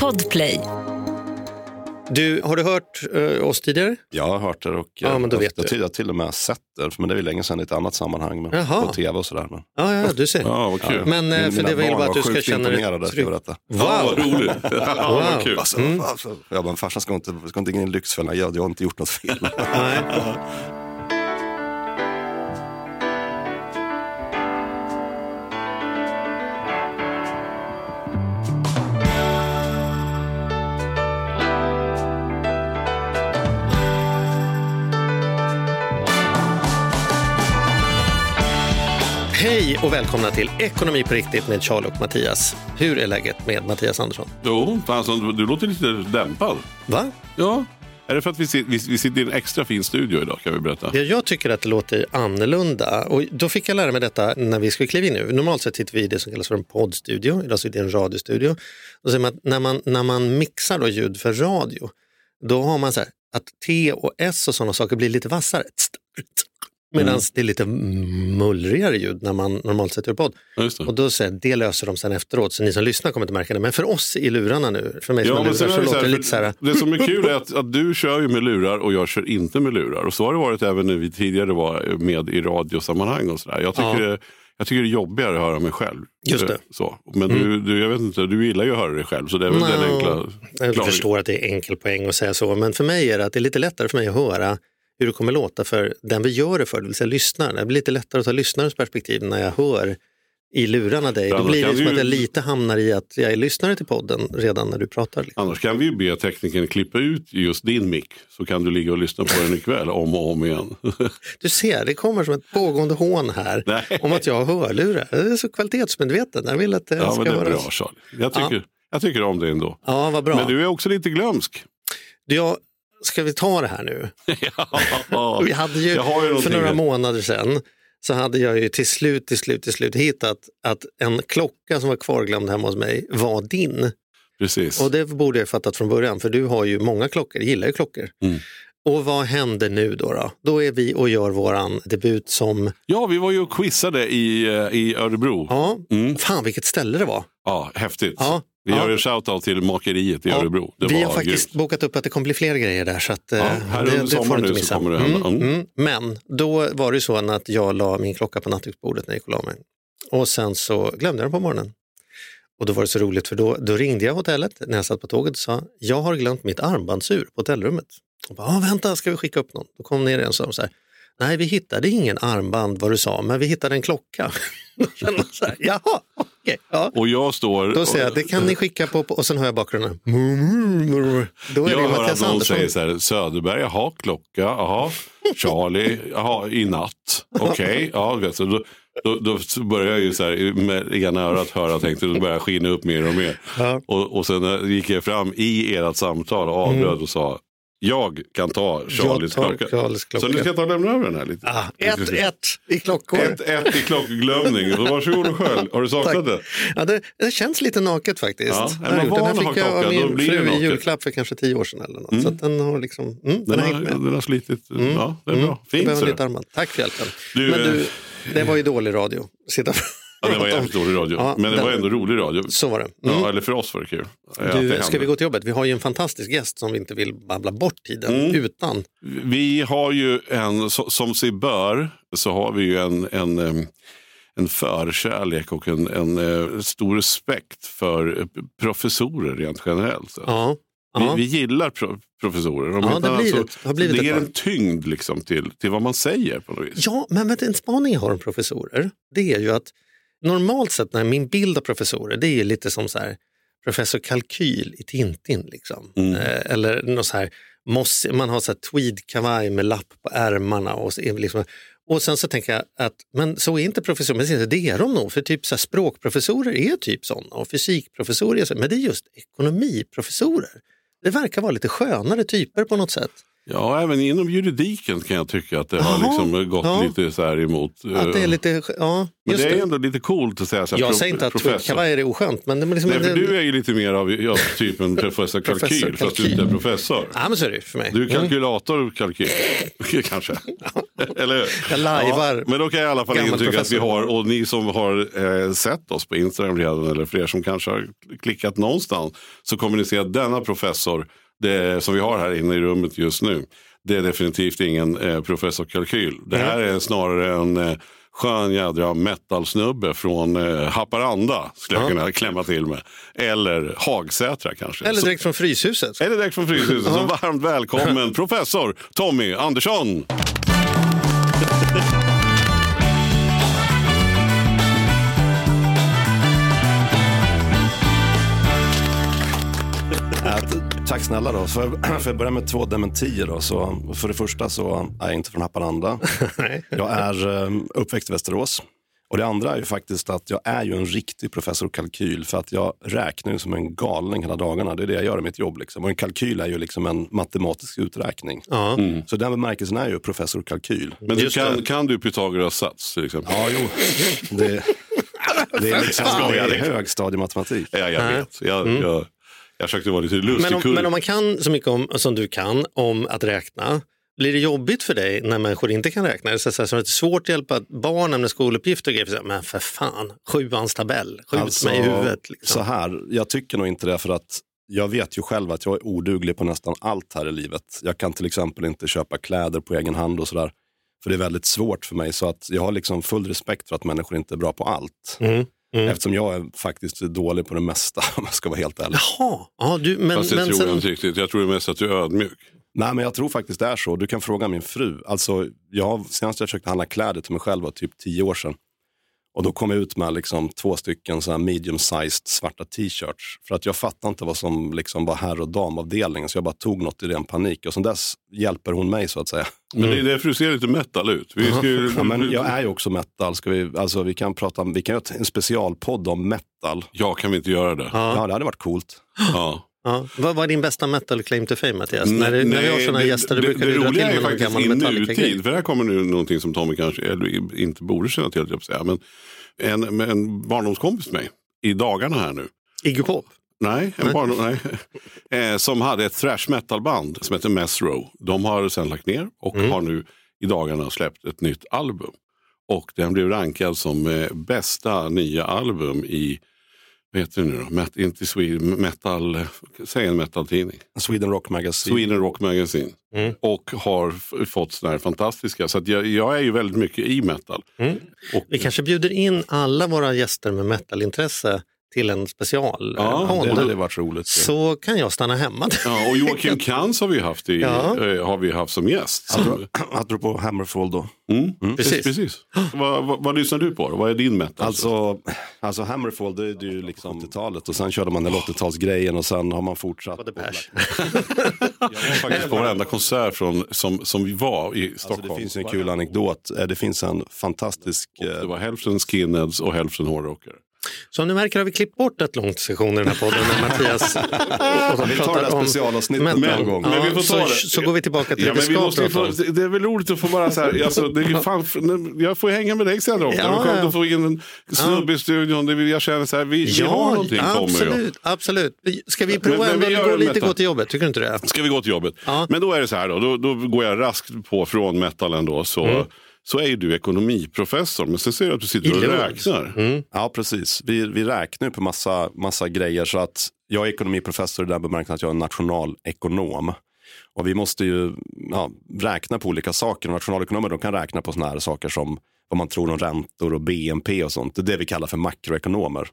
Podplay. Du, har du hört eh, oss tidigare? Jag har hört det och Ja, men då jag, vet jag, du. jag, jag till och med sett det, men det är ju länge sedan i ett annat sammanhang, men Jaha. på tv och sådär. Men, Ja, ja, du ser. Ja, vad kul. Men eh, Min- för det vill barn bara att du var ska känna dig trygg. Ja, vad Wow! roligt. ja, Wow. vad kul. Alltså, alltså, jag bara, farsan ska inte, ska inte in i Lyxfällan, jag, jag har inte gjort något fel. och välkomna till Ekonomi på riktigt med Charlie och Mattias. Hur är läget med Mattias Andersson? Jo, alltså, du låter lite dämpad. Va? Ja. Är det för att vi, sit- vi, vi sitter i en extra fin studio idag kan vi berätta? Ja, jag tycker att det låter annorlunda och då fick jag lära mig detta när vi skulle kliva in nu. Normalt sett sitter vi i det som kallas för en poddstudio, idag sitter vi i en radiostudio. Och säger man att när, man, när man mixar då ljud för radio, då har man så här att T och S och sådana saker blir lite vassare. Medan det är lite mullrigare ljud när man normalt sett gör podd. Och då säger det löser de sen efteråt, så ni som lyssnar kommer inte märka det. Men för oss i lurarna nu, för mig som Ja, lurar, så, så låter det lite så här, det som är kul är att, att du kör ju med lurar och jag kör inte med lurar. Och så har det varit även när vi tidigare var med i radiosammanhang och sådär. Jag tycker, Ja. jag tycker det är jobbigare att höra mig själv. Just det. Eh, Så. Men du, du, jag vet inte, du gillar ju att höra dig själv så det är väl den No. enkla Jag förstår att det är enkel poäng att säga så, men för mig är det att det är lite lättare för mig att höra hur det kommer låta för den vi gör det för, det vill säga lyssnaren. Det blir lite lättare att ta lyssnarens perspektiv när jag hör i lurarna dig. Ja, Då blir det som att jag lite hamnar i att jag är lyssnare till podden redan när du pratar. Liksom. Annars kan vi ju be teknikern klippa ut just din mick så kan du ligga och lyssna på den ikväll om och om igen. Du ser, det kommer som ett pågående hån här Nej. om att jag har hörlurar. Jag är så kvalitetsmedveten. Jag vill att det Ja, ska men det är höras. bra Charlie. Jag tycker, jag tycker om det ändå. Ja, vad bra. Men du är också lite glömsk. Jag, ska vi ta det här nu? ja. Vi hade ju, ju för några månader sedan så hade jag ju till slut, till slut, till slut hittat att en klocka som var kvarglömd hemma hos mig var din. Precis. Och det borde jag fattat från början för du har ju många klockor, gillar ju klockor. Mm. Och vad händer nu då, då? Då är vi och gör våran debut som, Ja, vi var ju och quizade i, eh, i Örebro. Ja. ja, Mm. fan vilket ställe det var. häftigt. Ja, Vi ja. gör en shoutout till Makeriet i Ja, Örebro. Det vi har faktiskt grymt. bokat upp att det kommer bli fler grejer där. Så att, eh, här det, under sommaren nu så kommer det hända. Mm, Mm. mm. Men då var det så att jag la min klocka på nattduksbordet när jag gick och la mig. Och sen så glömde jag den på morgonen. Och då var det så roligt för då, då ringde jag hotellet när jag satt på tåget och sa jag har glömt mitt armbandsur på hotellrummet. Och bara, "Ah, vänta, ska vi skicka upp någon? Då kom ner en och sa så här, nej vi hittade ingen armband vad du sa, men vi hittade en klocka. Så här, Jaha, okej. ja. Och jag står... Då säger jag, det kan ni skicka på, och sen hör jag bakgrunden. Då är jag det hör Mattias att någon Andersson. säger så här, Söderberg, jaha, klocka, jaha, Charlie, jaha, i natt, okej, ja, vet du, då, då, då börjar jag ju så här med ena örat höra, tänkte, då börjar jag skina upp mer och mer. Ja. Och, och sen eh, gick jag fram i ert samtal och avbröt och sa, jag kan ta Charlies Mm. Jag klocka. Så nu ska jag ta och lämna över den här lite. Ah, ett, ett i klockor. Ett, ett i klockglömning. Så Varsågod och skölj. Har du saknat det? Ja, det, det känns lite naket faktiskt. Ja, är Jag man den här fick jag av min fru i julklapp för kanske tio år sedan. Eller något. Så att den har liksom, mm, den, Den har med. den har slitit. Ja, det är Mm. bra. Jag Fint. behöver ditt du. armband. Tack för hjälpen. Du, Men eh, du, det var ju dålig radio. Sitta Ja, det var jävligt dålig radio. Ja, men det den- var ändå rolig radio. Så var det. Mm. Ja, eller för oss var det kul. Det du, hände. ska vi gå till jobbet? Vi har ju en fantastisk gäst som vi inte vill babbla bort tiden Mm. utan. Vi har ju en, som sig bör, så har vi ju en, en, en förkärlek och en, en eh, stor respekt för eh, professorer rent generellt. Ja, ja. Vi, vi gillar pro professorer. Om Ja, det blir så- ett- det det ett ger en tyngd liksom till, till vad man säger på något vis. Ja, men vet en spaning jag har om professorer, det är ju att normalt sett när min bild av professorer, det är lite som så här, professor Kalkyl i Tintin. Liksom. Mm. Eh, eller något så här, moss, man har så här tweedkavaj med lapp på ärmarna. Och, så, liksom, och sen så tänker jag att men så är inte professorer, men det är de nog, för typ så här, språkprofessorer är typ sådana och fysikprofessorer är så, men det är just ekonomiprofessorer. Det verkar vara lite skönare typer på något sätt. Ja, även inom juridiken kan jag tycka att det har liksom gått ja. lite så här emot. Att det är eh, lite, ja, men det är det. ändå lite coolt att säga så här, Jag säger inte att professor. tweedkavaj är oskönt, men det är liksom Nej, för det, du är ju lite mer av ja, typen professor Professor kalkyl, fast du inte är professor. Ja, men så är det för mig. Du är Mm. kalkylator kalkyl, kanske. Eller hur? Jag lajvar. Ja, men då kan jag i alla fall intyga att vi professor. har, och ni som har eh, sett oss på Instagram redan, eller fler som kanske har klickat någonstans, så kommer ni se att denna professor, det, som vi har här inne i rummet just nu, det är definitivt ingen eh, professor Kalkyl. Det här är snarare en eh, skön jädra metalsnubbe från eh, Haparanda, skulle jag kunna klämma till med. Eller Hagsätra kanske. Eller direkt från Fryshuset. eller direkt från Fryshuset. Så varmt välkommen professor Tommy Andersson. Tack snälla då. För, för jag börja med två dementier då. Så för det första så är jag inte från Haparanda. Jag är eh, uppväxt i Västerås. Och det andra är ju faktiskt att jag är ju en riktig professor kalkyl för att jag räknar ju som en galning hela dagarna. Det är det jag gör i mitt jobb. Liksom. Och en kalkyl är ju liksom en matematisk uträkning. Ja. Så den bemärkelsen är ju professor kalkyl. Men du kan, kan du Pythagoras sats till exempel? Ja, jo. Det, det är liksom det är högstadiematematik. Ja, jag vet. Jag, jag, jag försökte vara lite lustig Men, om, men om man kan så mycket om, som du kan om att räkna, blir det jobbigt för dig när människor inte kan räkna? Så, så, så att det är svårt att hjälpa barnen med skoluppgifter och grejer? Men för fan, sjuans tabell, skjut mig i huvudet. Liksom. Så här, jag tycker nog inte det för att jag vet ju själv att jag är oduglig på nästan allt här i livet. Jag kan till exempel inte köpa kläder på egen hand och sådär. För det är väldigt svårt för mig. Så att jag har liksom full respekt för att människor inte är bra på allt. Mm. Mm. Eftersom jag är faktiskt dålig på det mesta om jag ska vara helt ärlig. Jaha, ja, du, men, Fast det men tror jag sen, inte riktigt. Jag tror mest att du är ödmjuk. Nej men jag tror faktiskt det är så. Du kan fråga min fru. Alltså, jag har, senast jag försökte handla kläder till mig själv var typ tio år sedan. Och då kom jag ut med liksom två stycken så medium-sized svarta t-shirts. För att jag fattade inte vad som liksom var herr och damavdelningen. Så jag bara tog något i ren panik. Och sen dess hjälper hon mig så att säga. Men det är därför du ser lite metal ut. Vi ska ju, Ja, men jag är ju också metal. Ska vi, alltså, vi kan prata vi kan göra en specialpodd om metal. Ja, kan vi inte göra det? ja, Ja, det hade varit coolt. Ja. Ja. Vad är din bästa metal claim to fame Mattias? när, det, när vi har Nej, sådana gäster det, brukar det vi dra till med någon gammal i Metallica-grej. nutid. För här kommer nu någonting som Tommy kanske eller inte borde känna till. Jag säga. Men en, en barndomskompis med mig i dagarna här nu. Iggy Pop? Nej, en barndom, nej. Eh, som hade ett thrash metal-band som heter Mesro. De har sen lagt ner och Mm. har nu i dagarna släppt ett nytt album. Och den blev rankad som eh, bästa nya album i, vad heter det nu då? Met, inte Sweden, metal, säg en metal-tidning. Sweden Rock Magazine. Sweden Rock Magazine. Mm. Och har fått sådana här fantastiska. Så jag, jag är ju väldigt mycket i metal. Mm. Och, Vi kanske bjuder in alla våra gäster med metalintresse till en special Ja. Det hade varit roligt. Så kan jag stanna hemma. ja, och Joakim Kans har vi haft, i, Ja. eh, har vi haft som gäst. Som, Apropå Hammerfall då. Mm. Precis. Precis. Vad, vad, vad lyssnar du på? då? Vad är din metal? Alltså, alltså Hammerfall det är ju liksom 80-talet och sen körde man den 80-talsgrejen och sen har man fortsatt. På jag var faktiskt på varenda konsert från, som, som vi var i Alltså, Stockholm. det finns en kul anekdot. Eh, Det finns en fantastisk... Det eh, var hälften skinheads och hälften hårdrockare. Som ni märker har vi klippt bort ett långt session i den här podden när Mattias Vi tar det här specialavsnittet någon gång. Men vi får så, ta det. så går vi tillbaka till Ja, det vi måste få, om. det är väl roligt att få bara så här, alltså, det är fan, jag får hänga med dig sen ofta. Ja, är skönt ja. få in en snubbe i studion. Det vill jag känna så här, vi, vi har Ja, någonting kommer absolut, absolut. Vi- Ska vi prova Men- men ändå vi att gör gå lite gå till jobbet? Tycker du inte det? Ska vi gå till jobbet? Ja. Men då är det så här då, då, då går jag raskt på från metalen då. Så, Mm. Så är ju du ekonomiprofessor, men sen ser jag att du sitter och räknar. Mm. Ja, precis. Vi, vi räknar ju på massa, massa grejer. Så att jag är ekonomiprofessor i den bemärkelsen att jag är nationalekonom. Och vi måste ju ja, räkna på olika saker. Nationalekonomer de kan räkna på sådana här saker som vad man tror om räntor och BNP och sånt. Det är det vi kallar för makroekonomer.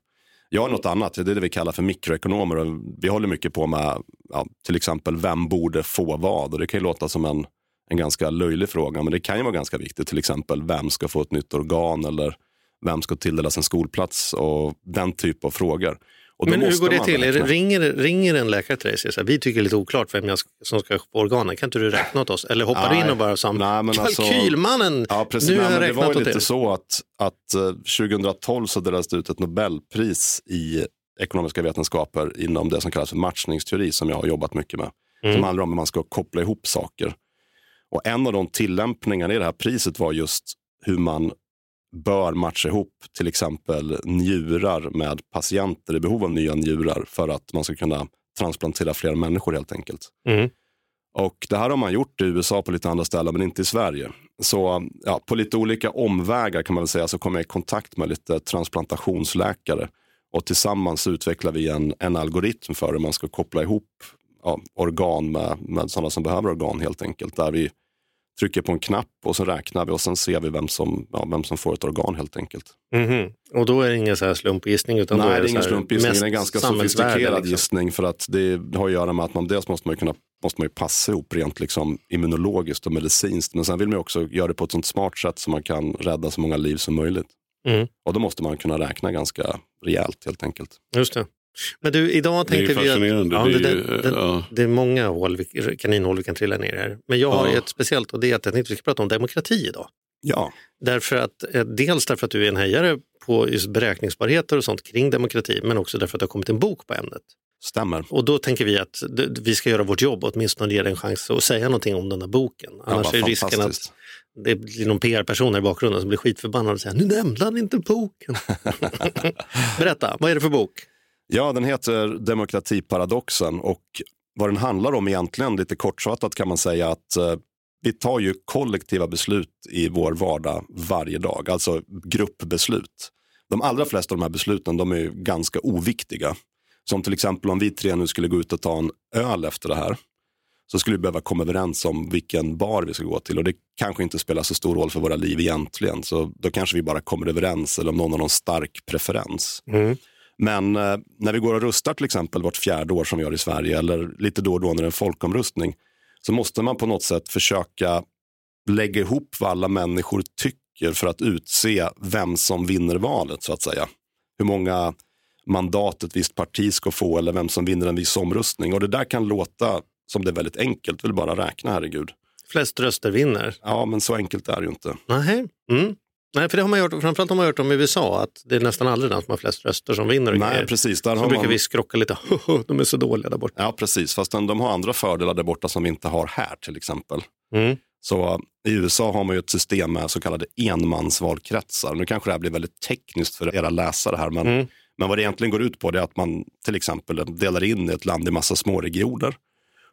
Jag har något annat, det är det vi kallar för mikroekonomer. Och vi håller mycket på med ja, till exempel vem borde få vad. Och det kan ju låta som en, en ganska löjlig fråga, men det kan ju vara ganska viktigt. Till exempel vem ska få ett nytt organ eller vem ska tilldelas en skolplats och den typ av frågor. Men hur går det till? Räkna. ringer, ringer en läkare till dig och säger så här, vi tycker det är lite oklart vem jag som ska få organen, kan inte du räkna åt oss? Eller hoppar du in och bara som Nej, men alltså- kalkylmannen, Ja, precis. nu har jag men det var räknat ju åt lite er. så att, att eh, 2012 så delades det ut ett Nobelpris i ekonomiska vetenskaper inom det som kallas för matchningsteori som jag har jobbat mycket med. Mm. Som handlar om hur man ska koppla ihop saker. Och en av de tillämpningarna i det här priset var just hur man bör matcha ihop till exempel njurar med patienter i behov av nya njurar för att man ska kunna transplantera fler människor helt enkelt. Mm. Och det här har man gjort i USA på lite andra ställen men inte i Sverige. Så ja, på lite olika omvägar kan man väl säga så kom jag i kontakt med lite transplantationsläkare. Och tillsammans utvecklar vi en, en algoritm för hur man ska koppla ihop ja, organ med, med sådana som behöver organ helt enkelt. Där vi trycker på en knapp och så räknar vi och sen ser vi vem som, ja, vem som får ett organ helt enkelt. Mhm. Och då är det ingen så här slumpgissning? Utan då Nej, är det är ingen slumpgissning, det är en ganska sofistikerad liksom. gissning för att det har att göra med att man dels måste man kunna måste man ju passa ihop rent liksom immunologiskt och medicinskt. Men sen vill man också göra det på ett sånt smart sätt så man kan rädda så många liv som möjligt. Mm. Och då måste man kunna räkna ganska rejält helt enkelt. Just det. Men du, idag Det är tänkte vi att ja, det det, är, det, ju, det, ja. det är många hål, kaninhål vi kan trilla ner i här. Men jag har Ja. ett speciellt och det är att jag tänkte att vi ska prata om demokrati idag. Ja, Därför att, eh, dels därför att du är en hejare på just beräkningsbarheter och sånt kring demokrati, men också därför att det har kommit en bok på ämnet. stämmer. Och då tänker vi att vi ska göra vårt jobb och åtminstone ge dig en chans att säga någonting om den här boken. Ja, Annars vad är risken att det blir någon PR-person här i bakgrunden som blir skitförbannad och säger nu nämnde han inte boken. Berätta, vad är det för bok? Ja, den heter Demokratiparadoxen och vad den handlar om egentligen, lite kortfattat kan man säga att eh, vi tar ju kollektiva beslut i vår vardag varje dag, alltså gruppbeslut. De allra flesta av de här besluten de är ju ganska oviktiga. Som till exempel om vi tre nu skulle gå ut och ta en öl efter det här så skulle vi behöva komma överens om vilken bar vi ska gå till och det kanske inte spelar så stor roll för våra liv egentligen. Så då kanske vi bara kommer överens eller om någon har någon stark preferens. Mm. Men eh, när vi går och röstar till exempel vart fjärde år som vi gör i Sverige eller lite då och då när det är en folkomröstning så måste man på något sätt försöka lägga ihop vad alla människor tycker för att utse vem som vinner valet så att säga. Hur många mandat ett visst parti ska få eller vem som vinner en viss omröstning. Och det där kan låta som det är väldigt enkelt, vill bara räkna herregud. Flest röster vinner. Ja, men så enkelt är det ju inte. Nej. Mm. Nej, för det har man gjort, framförallt har man gjort om USA, att det är nästan aldrig den som har flest röster som vinner. Nej, grejer. precis. Där Så har brukar man... vi skrocka lite, de är så dåliga där borta. Ja, precis. Fast de, har andra fördelar där borta som vi inte har här till exempel. Mm. Så i USA har man ju ett system med så kallade enmansvalkretsar. Nu kanske det här blir väldigt tekniskt för era läsare här, men, Mm. men vad det egentligen går ut på är att man till exempel delar in ett land i massa små regioner.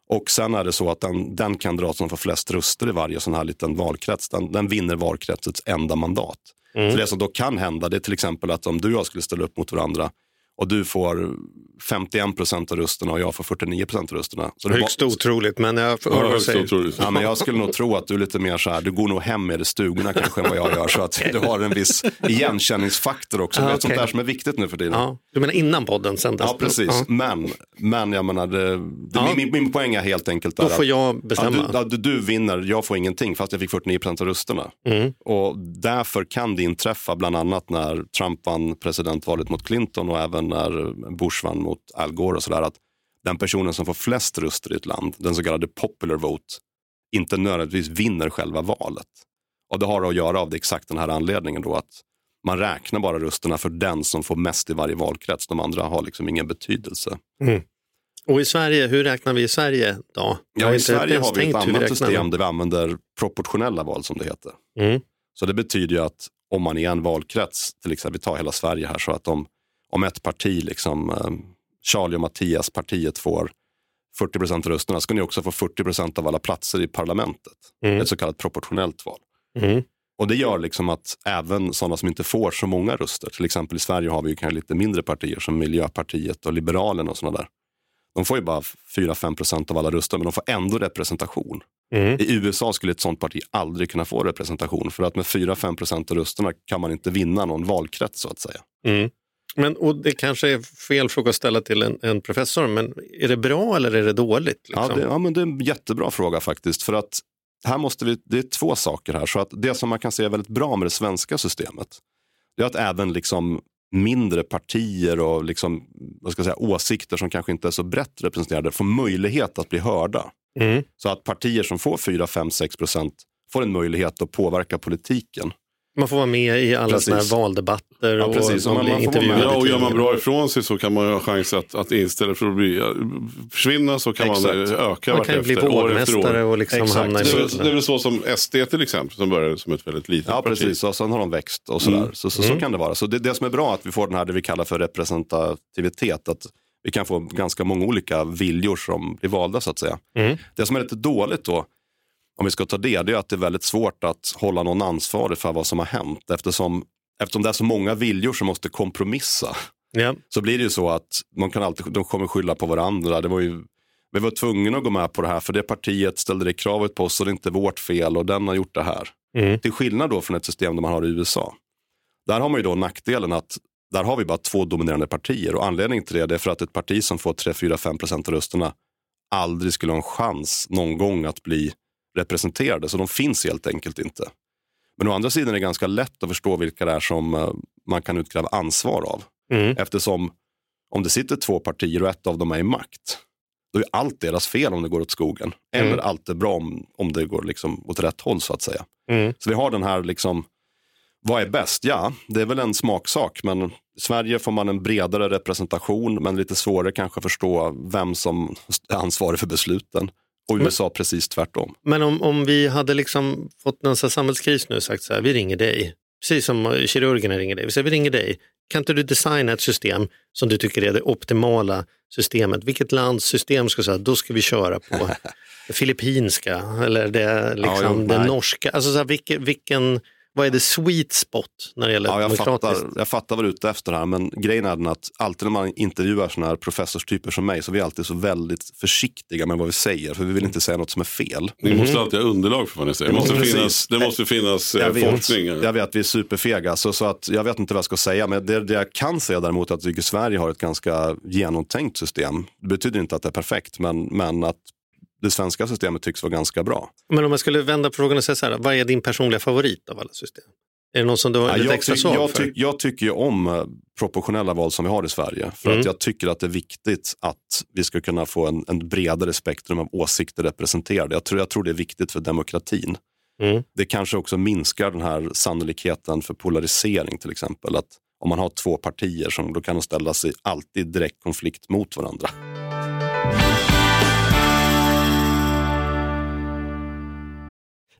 Och sen är det så att den, den kandidat som får flest röster i varje sån här liten valkrets, den, den vinner valkretsets enda mandat. Mm. Så det som då kan hända, det är till exempel att om du och jag skulle ställa upp mot varandra och du får 51 procent av rösterna och jag får 49 procent av rösterna. Så det Högst var- otroligt, men jag hör Ja, vad du säger. Ja, men jag skulle nog tro att du är lite mer så här, du går nog hem med i stugorna kanske än vad jag gör. Så att du har en viss igenkänningsfaktor också. Ah, det är sånt okej. där som är viktigt nu för tiden. Ja, du menar innan podden sändes? Ja, precis. Ja. Men, men jag menar, det, det, Ja. min, min poäng är helt enkelt Då där får att jag ja, bestämma. du, ja, du, du vinner, jag får ingenting fast jag fick 49 procent av rösterna. Mm. Och därför kan det inträffa bland annat när Trump vann presidentvalet mot Clinton och även när Bush vann mot Al Gore och sådär att den personen som får flest röster i ett land, den så kallade popular vote, inte nödvändigtvis vinner själva valet. Och det har att göra av det exakt den här anledningen då att man räknar bara rösterna för den som får mest i varje valkrets. De andra har liksom ingen betydelse. Och i Sverige, hur räknar vi i Sverige då? Ja, I Sverige har vi ett annat system där vi använder proportionella val som det heter. Mm. Så det betyder ju att om man i en valkrets, till exempel vi tar hela Sverige här, så att om, om ett parti, liksom eh, Charlie och Mattias partiet får 40 procent av rösterna, ska ni också få 40 procent av alla platser i parlamentet. Mm. Ett så kallat proportionellt val. Mm. Och det gör liksom att även sådana som inte får så många röster, till exempel i Sverige har vi ju kanske lite mindre partier som Miljöpartiet och Liberalerna och sådana där. De får ju bara 4-5 procent av alla röster, men de får ändå representation. Mm. I USA skulle ett sådant parti aldrig kunna få representation för att med 4-5 procent av rösterna kan man inte vinna någon valkrets så att säga. Mm. Men, och det kanske är fel fråga att ställa till en, en professor, men är det bra eller är det dåligt? Liksom? Ja, det, ja, men det är en jättebra fråga faktiskt. För att här måste vi, det är två saker här. Så att det som man kan säga är väldigt bra med det svenska systemet, det är att även liksom mindre partier och liksom, vad ska jag säga, åsikter som kanske inte är så brett representerade får möjlighet att bli hörda. Mm. Så att partier som får 4, 5, 6 procent får en möjlighet att påverka politiken. Man får vara med i alla Precis. såna här valdebatter Ja, och precis. Och man man- man intervjuad. Ja, och gör man bra ifrån sig så kan man ju ha chans att, att istället för att bli, försvinna så kan man Exakt. eh, öka Man kan ju bli vågmästare år. och liksom Exakt. hamna i Det är, det är väl så som SD till exempel som började som ett väldigt litet Ja, parti. precis. Och sen har de växt och sådär. Så, så, så kan det vara. Så det, det som är bra att vi får den här det vi kallar för representativitet. Att vi kan få ganska många olika viljor som blir valda så att säga. Mm. Det som är lite dåligt då, om vi ska ta det, det är att det är väldigt svårt att hålla någon ansvarig för vad som har hänt eftersom, eftersom det är så många viljor som måste kompromissa. Ja. Så blir det ju så att man kan alltid, de kommer skylla på varandra. Det var ju, vi var tvungna att gå med på det här för det partiet ställde det kravet på oss och det är inte vårt fel och den har gjort det här. Mm. Till skillnad då från ett system där man har i USA. Där har man ju då nackdelen att där har vi bara två dominerande partier och anledningen till det är för att ett parti som får 3-4-5 procent av rösterna aldrig skulle ha en chans någon gång att bli representerade. Så de finns helt enkelt inte. Men å andra sidan är det ganska lätt att förstå vilka det är som eh, man kan utkräva ansvar av. Mm. Eftersom om det sitter två partier och ett av dem är i makt, då är allt deras fel om det går åt skogen. Mm. Eller allt är bra om, om det går liksom åt rätt håll så att säga. Mm. Så vi har den här, liksom, vad är bäst? Ja, det är väl en smaksak, men i Sverige får man en bredare representation, men lite svårare kanske att förstå vem som är ansvarig för besluten. Och Men- USA precis tvärtom. Men om, om vi hade liksom fått här samhällskris nu och sagt så här, vi ringer dig, precis som eh, kirurgerna ringer dig, vi säger vi ringer dig, kan inte du designa ett system som du tycker är det optimala systemet? Vilket lands system ska säga, då ska vi köra på det filippinska eller det, liksom, jo, det nej. norska? Alltså så här, vilken, vilken, vad är det sweet spot när det gäller Ja, jag, demokratiskt? fattar, jag fattar vad du är ute efter här, men grejen är den att alltid när man intervjuar sådana här professorstyper som mig så är vi alltid så väldigt försiktiga med vad vi säger, för vi vill inte säga något som är fel. Ni måste alltid ha underlag för vad ni säger. Det måste Mm. finnas, Precis. det måste finnas eh, Jag vet, forskning. jag vet, vi är superfega, så, så att jag vet inte vad jag ska säga. Men det, det jag kan säga däremot är att jag tycker Sverige har ett ganska genomtänkt system. Det betyder inte att det är perfekt, men, men att det svenska systemet tycks vara ganska bra. Men om jag skulle vända på frågan och säga så här, vad är din personliga favorit av alla system? Är det någon som du har Ja, lite extra svag jag, ty- jag tycker ju om eh, proportionella val som vi har i Sverige. För Mm. att jag tycker att det är viktigt att vi ska kunna få en, en bredare spektrum av åsikter representerade. Jag tror, jag tror det är viktigt för demokratin. Mm. Det kanske också minskar den här sannolikheten för polarisering till exempel. Att om man har två partier som då kan de ställa sig alltid direkt konflikt mot varandra.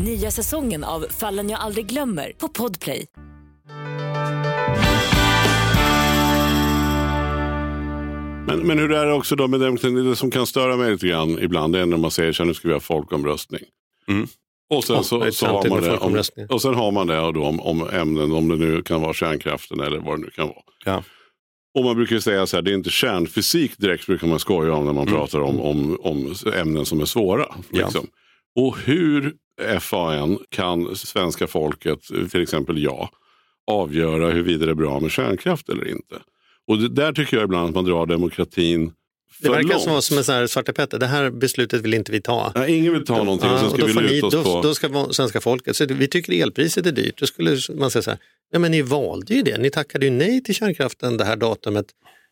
Nya säsongen av Fallen jag aldrig glömmer på Podplay. Men, men hur är det också då med demokratin? Det som kan störa mig lite grann ibland det är när man säger så här, nu ska vi ha folkomröstning. Mm. Och sen, Ja, så, så har man det om, och sen har man det då om, om ämnen, om det nu kan vara kärnkraften eller vad det nu kan vara. Ja. Och man brukar säga så här, det är inte kärnfysik direkt brukar man skoja om när man pratar om, om, om ämnen som är svåra. Ja. Liksom. Och hur FAN kan svenska folket, till exempel jag, avgöra huruvida det är bra med kärnkraft eller inte. Och det, där tycker jag ibland att man drar demokratin Det verkar långt. som vara som en sån här Svarte Petter, det här beslutet vill inte vi ta. Nej, ingen vill ta någonting och sen Ja, ska då, vi luta oss då, på... då ska svenska folket, så vi tycker elpriset är dyrt, då skulle man säga så här, ja men ni valde ju det, ni tackade ju nej till kärnkraften det här datumet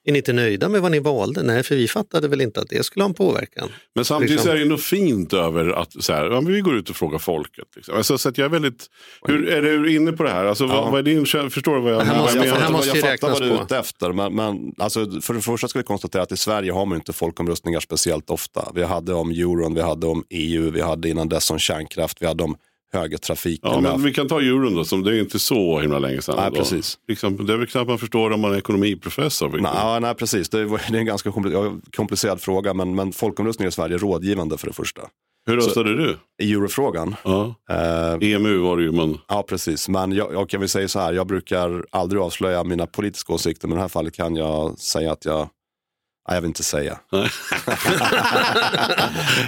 Är ni inte nöjda med vad ni valde? Nej, för vi fattade väl inte att det skulle ha en påverkan. Men samtidigt Liksom. är det något fint över att så här, ja, men vi går ut och frågar folket. Liksom. Alltså, så att jag är väldigt, hur, är du inne på det här? Alltså, vad, vad är din, förstår du vad jag, måste- jag här menar? jag, måste jag fattar vad du är ute efter. Men, men alltså, för det första ska vi konstatera att i Sverige har man inte folkomröstningar speciellt ofta. Vi hade om euron, vi hade om EU, vi hade innan dess om kärnkraft, vi hade om högertrafiken. Ja, men vi kan ta euron då, som det är inte så himla länge sedan. Nej, då. precis. Liksom, det är väl knappt man förstår om man är ekonomiprofessor. Nej, ja, nej, precis. Det är, det är en ganska kompli- komplicerad fråga, men, men folkomröstningar i Sverige är rådgivande för det första. Hur röstade du? I eurofrågan, Ja. eh, EMU var det ju, men ja precis. Men jag, jag vill säga så här, jag brukar aldrig avslöja mina politiska åsikter, men i det här fallet kan jag säga att jag, jag vill inte säga.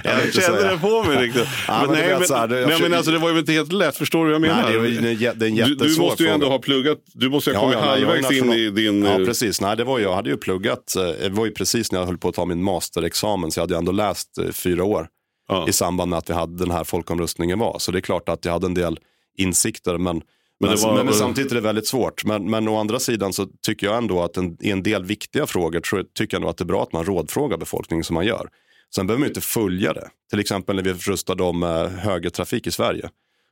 jag inte kände det på mig riktigt. Ja, men, men du nej, vet men, så här, det- jag nej, men försöker- alltså, det var ju inte helt lätt, förstår du vad jag menar? Nej, det är, det är, en du, du måste ju ändå fråga. ha pluggat, du måste ju ha Ja, kommit ja, jag halvvägs in i din... Ja, eh, precis. Nej, det var jag. Jag hade ju pluggat, eh, det var ju precis när jag höll på att ta min masterexamen, så jag hade ju ändå läst eh, fyra år ja. i samband med att vi hade den här folkomröstningen var. Så det är klart att jag hade en del insikter, men, men, det var- men, men samtidigt är det väldigt svårt. Men, men å andra sidan så tycker jag ändå att en, i en del viktiga frågor tror, tycker jag nog att det är bra att man rådfrågar befolkningen som man gör. Sen behöver man inte följa det. Till exempel när vi röstade om eh, högertrafik i Sverige.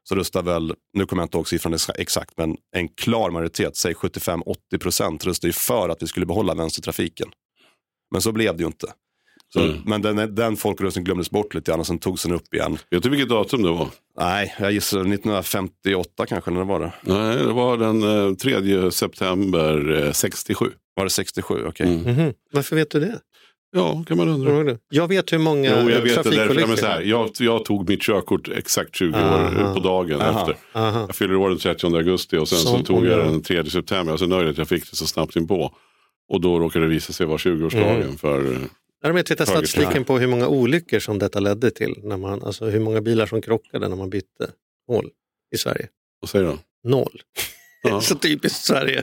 Så röstade väl, nu kommer jag inte ihåg siffran ex- exakt, men en klar majoritet, säg 75-80 procent, röstade ju för att vi skulle behålla vänstertrafiken. Men så blev det ju inte. Så, Mm. Men den, den folkomröstningen glömdes bort lite grann och sen togs den upp igen. Vet du vilket datum det var? Nej, jag gissar 1958 kanske, när var det? Nej, det var den eh, 3 september eh, 67. Var det 67? Okej. Mm. Mhm. Varför vet du det? Ja, kan man undra. Det? Jag vet hur många Jo, jag vet det. Därför, men så här, jag, jag tog mitt körkort exakt 20 år Aha. på dagen Aha. efter. Aha. Jag fyller år den 30 augusti och sen Som så tog jag den 3 september. Jag är så nöjd att jag fick det så snabbt in på. Och då råkade det visa sig vara 20-årsdagen Mm. för... Däremot vet jag Högertrafik. statistiken på hur många olyckor som detta ledde till. När man, alltså hur många bilar som krockade när man bytte mål i Sverige. Vad säger du? Noll. Ja. Så typiskt Sverige.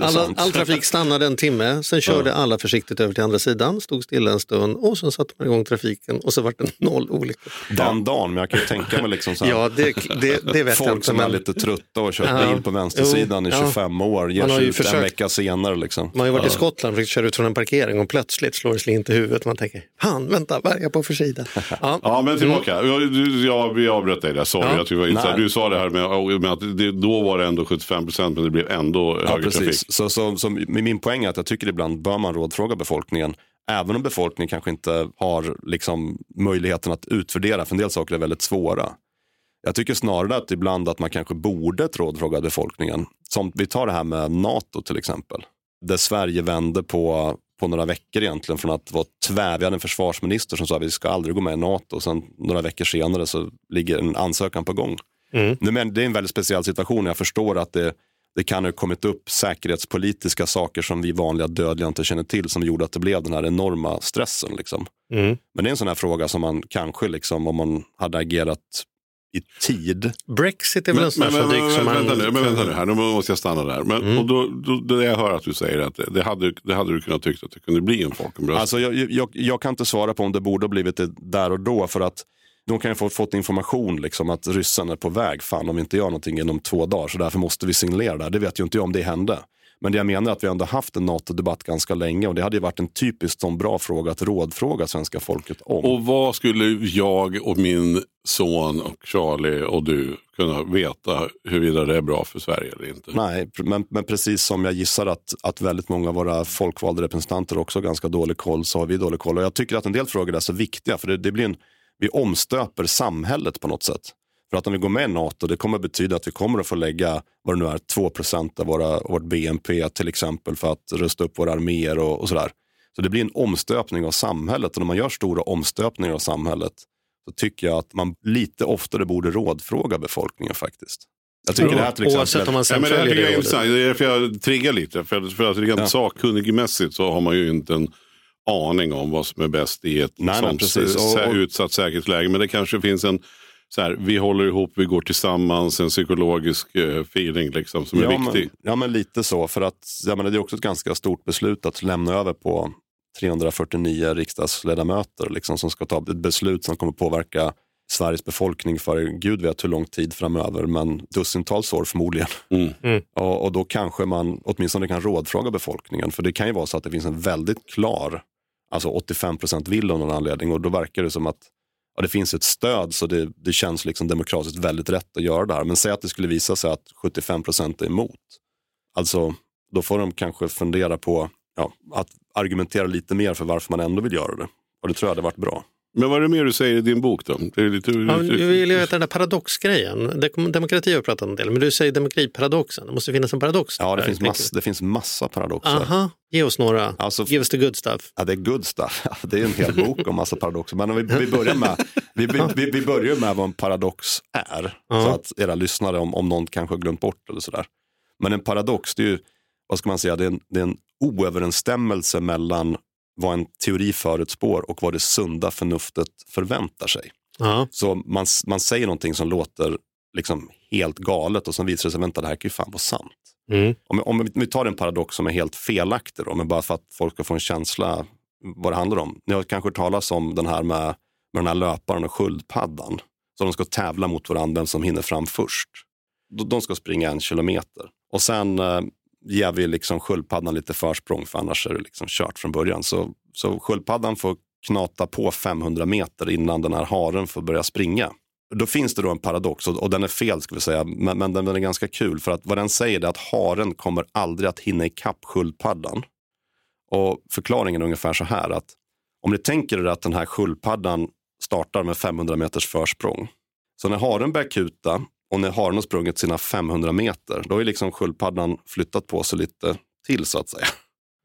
Alla, all trafik stannade en timme, sen körde alla försiktigt över till andra sidan, stod stilla en stund och sen satte man igång trafiken och så vart det noll olyckor. Den dagen, men jag kan ju tänka mig liksom så här, Ja, det, det, det vet jag folk inte. som är lite trötta och kört Ja. bil på vänstersidan Jo, i ja. 25 år, ger Man har sig ju ut en försökt- vecka senare. Liksom. man har ju varit i Skottland och försökt köra ut från en parkering och plötsligt slår det slint i huvudet. Man tänker, fan vänta, vad är jag på för sida? Ja. Ja, men tillbaka. Jag, jag, vi avbröt dig där, sorry. Ja. Jag var. Nej. du sa det här med, med att det, då var det ändå 75 procent men det blev ändå Ja, högertrafik. precis. Så, så, så min poäng är att jag tycker ibland bör man rådfråga befolkningen. Även om befolkningen kanske inte har liksom, möjligheten att utvärdera, för en del saker är väldigt svåra. Jag tycker snarare att ibland att man kanske borde rådfråga befolkningen. Som vi tar det här med NATO till exempel. Där Sverige vände på, på några veckor egentligen från att vara tvär. Vi hade en försvarsminister som sa att vi ska aldrig gå med i NATO. Sen några veckor senare så ligger en ansökan på gång. Mm. Nu, men det är en väldigt speciell situation. Jag förstår att det, det kan ha kommit upp säkerhetspolitiska saker som vi vanliga dödliga inte känner till som gjorde att det blev den här enorma stressen. Liksom. Mm. Men det är en sån här fråga som man kanske, liksom, om man hade agerat i tid. Brexit är väl en sån men, här som men, som men, man... vänta nu, men vänta nu här, nu måste jag stanna där. Men, Mm. och då, då, det jag hör att du säger att det, det, hade, det hade du kunnat tycka att det kunde bli en folkomröstning. Alltså, jag, jag, jag kan inte svara på om det borde ha blivit det där och då för att de kan ju få fått information liksom, att ryssarna är på väg. Fan om vi inte gör någonting inom två dagar så därför måste vi signalera det här. Det vet ju inte jag om det hände. Men det jag menar är att vi ändå haft en NATO-debatt ganska länge och det hade ju varit en typiskt sån bra fråga att rådfråga svenska folket om. Och vad skulle jag och min son och Charlie och du kunna veta huruvida det är bra för Sverige eller inte? Nej, men, men precis som jag gissar att, att väldigt många av våra folkvalda representanter också har ganska dålig koll så har vi dålig koll. Och jag tycker att en del frågor är så viktiga för det, det blir en, vi omstöper samhället på något sätt. För att om vi går med i NATO, det kommer betyda att vi kommer att få lägga, vad det nu är, 2% av våra, vårt BNP till exempel för att rusta upp våra arméer och, och sådär. Så det blir en omstöpning av samhället och när man gör stora omstöpningar av samhället så tycker jag att man lite oftare borde rådfråga befolkningen faktiskt. Jag tycker det här till exempel... Oavsett om man Ja, sen men det här följer tycker jag är intressant. Det är därför jag triggar lite. För, att- för att rent Ja. sakkunnigmässigt så har man ju inte en aning om vad som är bäst i ett Nej, nej, sånt precis. Och- och- utsatt säkerhetsläge. Men det kanske finns en, så här, vi håller ihop, vi går tillsammans, en psykologisk eh, feeling liksom, som är ja, viktig. Men, ja, men lite så. För att jag menar, det är också ett ganska stort beslut att lämna över på 349 riksdagsledamöter liksom, som ska ta ett beslut som kommer påverka Sveriges befolkning för gud vet hur lång tid framöver, men dussintals år förmodligen. Mm. Mm. Och, och då kanske man åtminstone kan rådfråga befolkningen, för det kan ju vara så att det finns en väldigt klar, alltså 85 procent vill av någon anledning och då verkar det som att ja, det finns ett stöd så det, det känns liksom demokratiskt väldigt rätt att göra det här. Men säg att det skulle visa sig att 75 procent är emot. Alltså, då får de kanske fundera på ja, att argumentera lite mer för varför man ändå vill göra det. Och det tror jag hade varit bra. Men vad är det mer du säger i din bok då? Det är lite, Ja, men du vill ju veta den där paradoxgrejen. Demokrati har vi pratat en del, men du säger demokratiparadoxen. Det måste finnas en paradox. Ja, det, där, finns, mass, det finns massa paradoxer. Aha, ge oss några. Alltså, Give us the good stuff. Ja, det är good stuff. Det är en hel bok om massa paradoxer. Men om vi, vi, börjar med, vi, vi, vi, vi börjar med vad en paradox är. Ja. Så att era lyssnare, om, om någon kanske har glömt bort eller sådär. Men en paradox, det är ju, vad ska man säga, det är en, det är en oöverensstämmelse mellan vad en teori förutspår och vad det sunda förnuftet förväntar sig. Ja. Så man, man säger någonting som låter liksom helt galet och sen visar det sig, vänta det här kan ju fan vara sant. Mm. Om, om vi tar en paradox som är helt felaktig, då, men bara för att folk ska få en känsla vad det handlar om. Ni har kanske hört talas om den här med, med den här löparen och sköldpaddan. Så de ska tävla mot varandra vem som hinner fram först. De, ska springa en kilometer. Och sen eh, ger vi liksom sköldpaddan lite försprång för annars är det liksom kört från början. Så, så sköldpaddan får knata på 500 meter innan den här haren får börja springa. Då finns det då en paradox och, och den är fel ska vi säga, men, men den, den är ganska kul för att vad den säger är att haren kommer aldrig att hinna ikapp sköldpaddan. Och förklaringen är ungefär så här att om ni tänker er att den här sköldpaddan startar med 500 meters försprång. Så när haren börjar kuta och när haren har sprungit sina 500 meter, då är liksom sköldpaddan flyttat på sig lite till så att säga.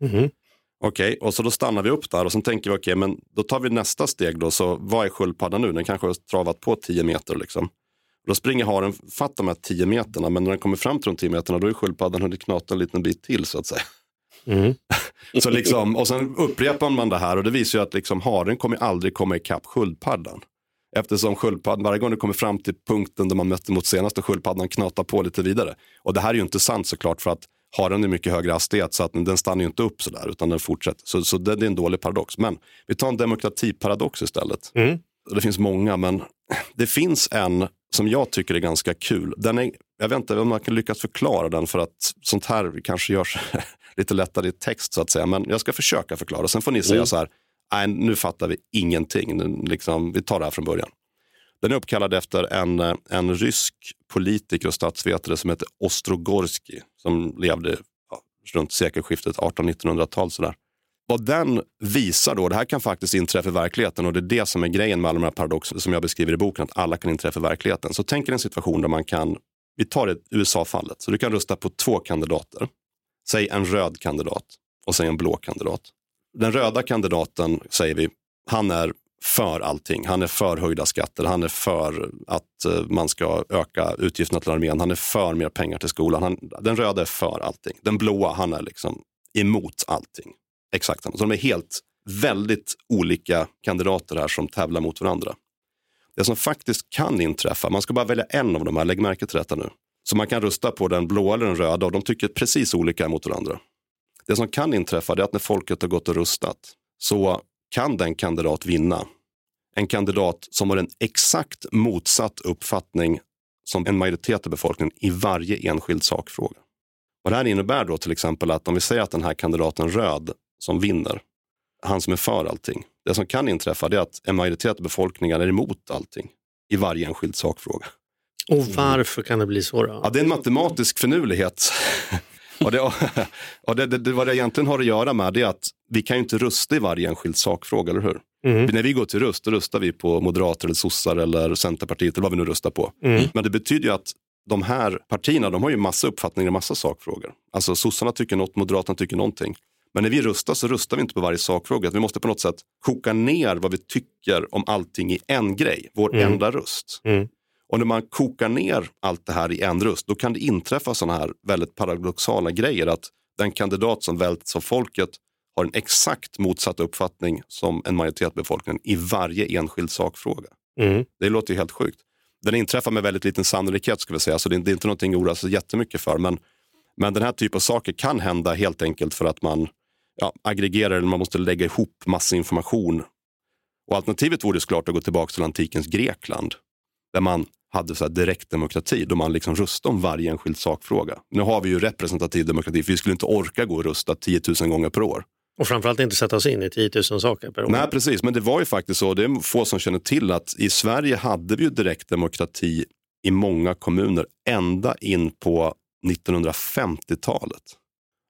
Mhm. Okej, och så då stannar vi upp där och så tänker vi okej, men då tar vi nästa steg då. Så vad är sköldpaddan nu? Den kanske har travat på 10 meter liksom. Då springer haren fatt de här 10 meterna, men när den kommer fram till de 10 meterna då är sköldpaddan hunnit knata en liten bit till så att säga. Mm. Så liksom, och sen upprepar man det här och det visar ju att liksom, haren kommer aldrig komma ikapp sköldpaddan. Eftersom sköldpaddan, varje gång det kommer fram till punkten där man mötte mot senaste sköldpaddan knatar på lite vidare. Och det här är ju inte sant såklart för att haren är mycket högre hastighet så att den stannar ju inte upp sådär utan den fortsätter. Så, så det, det är en dålig paradox. Men vi tar en demokratiparadox istället. Mm. Det finns många men det finns en som jag tycker är ganska kul. Den är, jag vet inte om man kan lyckas förklara den för att sånt här kanske görs lite lättare i text så att säga. Men jag ska försöka förklara. Sen får ni säga så här, nej nu fattar vi ingenting. Nu, liksom, vi tar det här från början. Den är uppkallad efter en, eh, en rysk politiker och statsvetare som heter Ostrogorski som levde ja, runt sekelskiftet 1800-1900-tal. Sådär. Vad den visar då, det här kan faktiskt inträffa i verkligheten och det är det som är grejen med alla de här paradoxerna som jag beskriver i boken, att alla kan inträffa i verkligheten. Så tänk er en situation där man kan, vi tar det USA-fallet, så du kan rösta på två kandidater. Säg en röd kandidat och säg en blå kandidat. Den röda kandidaten säger vi, han är för allting. Han är för höjda skatter, han är för att eh, man ska öka utgifterna till armén, han är för mer pengar till skolan. Han, den röda är för allting. Den blåa, han är liksom emot allting. Exakt samma. Så de är helt, väldigt olika kandidater här som tävlar mot varandra. Det som faktiskt kan inträffa, man ska bara välja en av de här, lägg märke till detta nu. Så man kan rösta på den blåa eller den röda och de tycker precis olika mot varandra. Det som kan inträffa är att när folket har gått och röstat så kan den kandidat vinna. En kandidat som har en exakt motsatt uppfattning som en majoritet av befolkningen i varje enskild sakfråga. Vad det här innebär då till exempel att om vi säger att den här kandidaten röd som vinner, han som är för allting. Det som kan inträffa är att en majoritet av befolkningen är emot allting i varje enskild sakfråga. Och varför kan det bli så då? Ja, det är en matematisk finurlighet. Och det, och det, det, det, vad det egentligen har att göra med är att vi kan ju inte rösta i varje enskild sakfråga, eller hur? Mm. När vi går till röst, då röstar vi på Moderater, eller sossar eller Centerpartiet eller vad vi nu röstar på. Mm. Men det betyder ju att de här partierna, de har ju massa uppfattningar i massa sakfrågor. Alltså sossarna tycker något, Moderaterna tycker någonting. Men när vi röstar så röstar vi inte på varje sakfråga. Vi måste på något sätt koka ner vad vi tycker om allting i en grej, vår Mm. enda röst. Mm. Och när man kokar ner allt det här i en röst, då kan det inträffa sådana här väldigt paradoxala grejer. Att den kandidat som väljs av folket har en exakt motsatt uppfattning som en majoritet av befolkningen i varje enskild sakfråga. Mm. Det låter ju helt sjukt. Den inträffar med väldigt liten sannolikhet, ska vi säga, så det är det är inte någonting att oroa sig jättemycket för. Men, men den här typen av saker kan hända helt enkelt för att man ja, aggregerar eller man måste lägga ihop massa information. Och alternativet vore såklart att gå tillbaka till antikens Grekland. Där man hade så direktdemokrati, då man liksom röstade om varje enskild sakfråga. Nu har vi ju representativ demokrati, för vi skulle inte orka gå och rösta 10 000 gånger per år. Och framförallt inte sätta oss in i 10 000 saker per år. Nej, precis. Men det var ju faktiskt så, det är få som känner till att i Sverige hade vi ju direktdemokrati i många kommuner ända in på 1950-talet.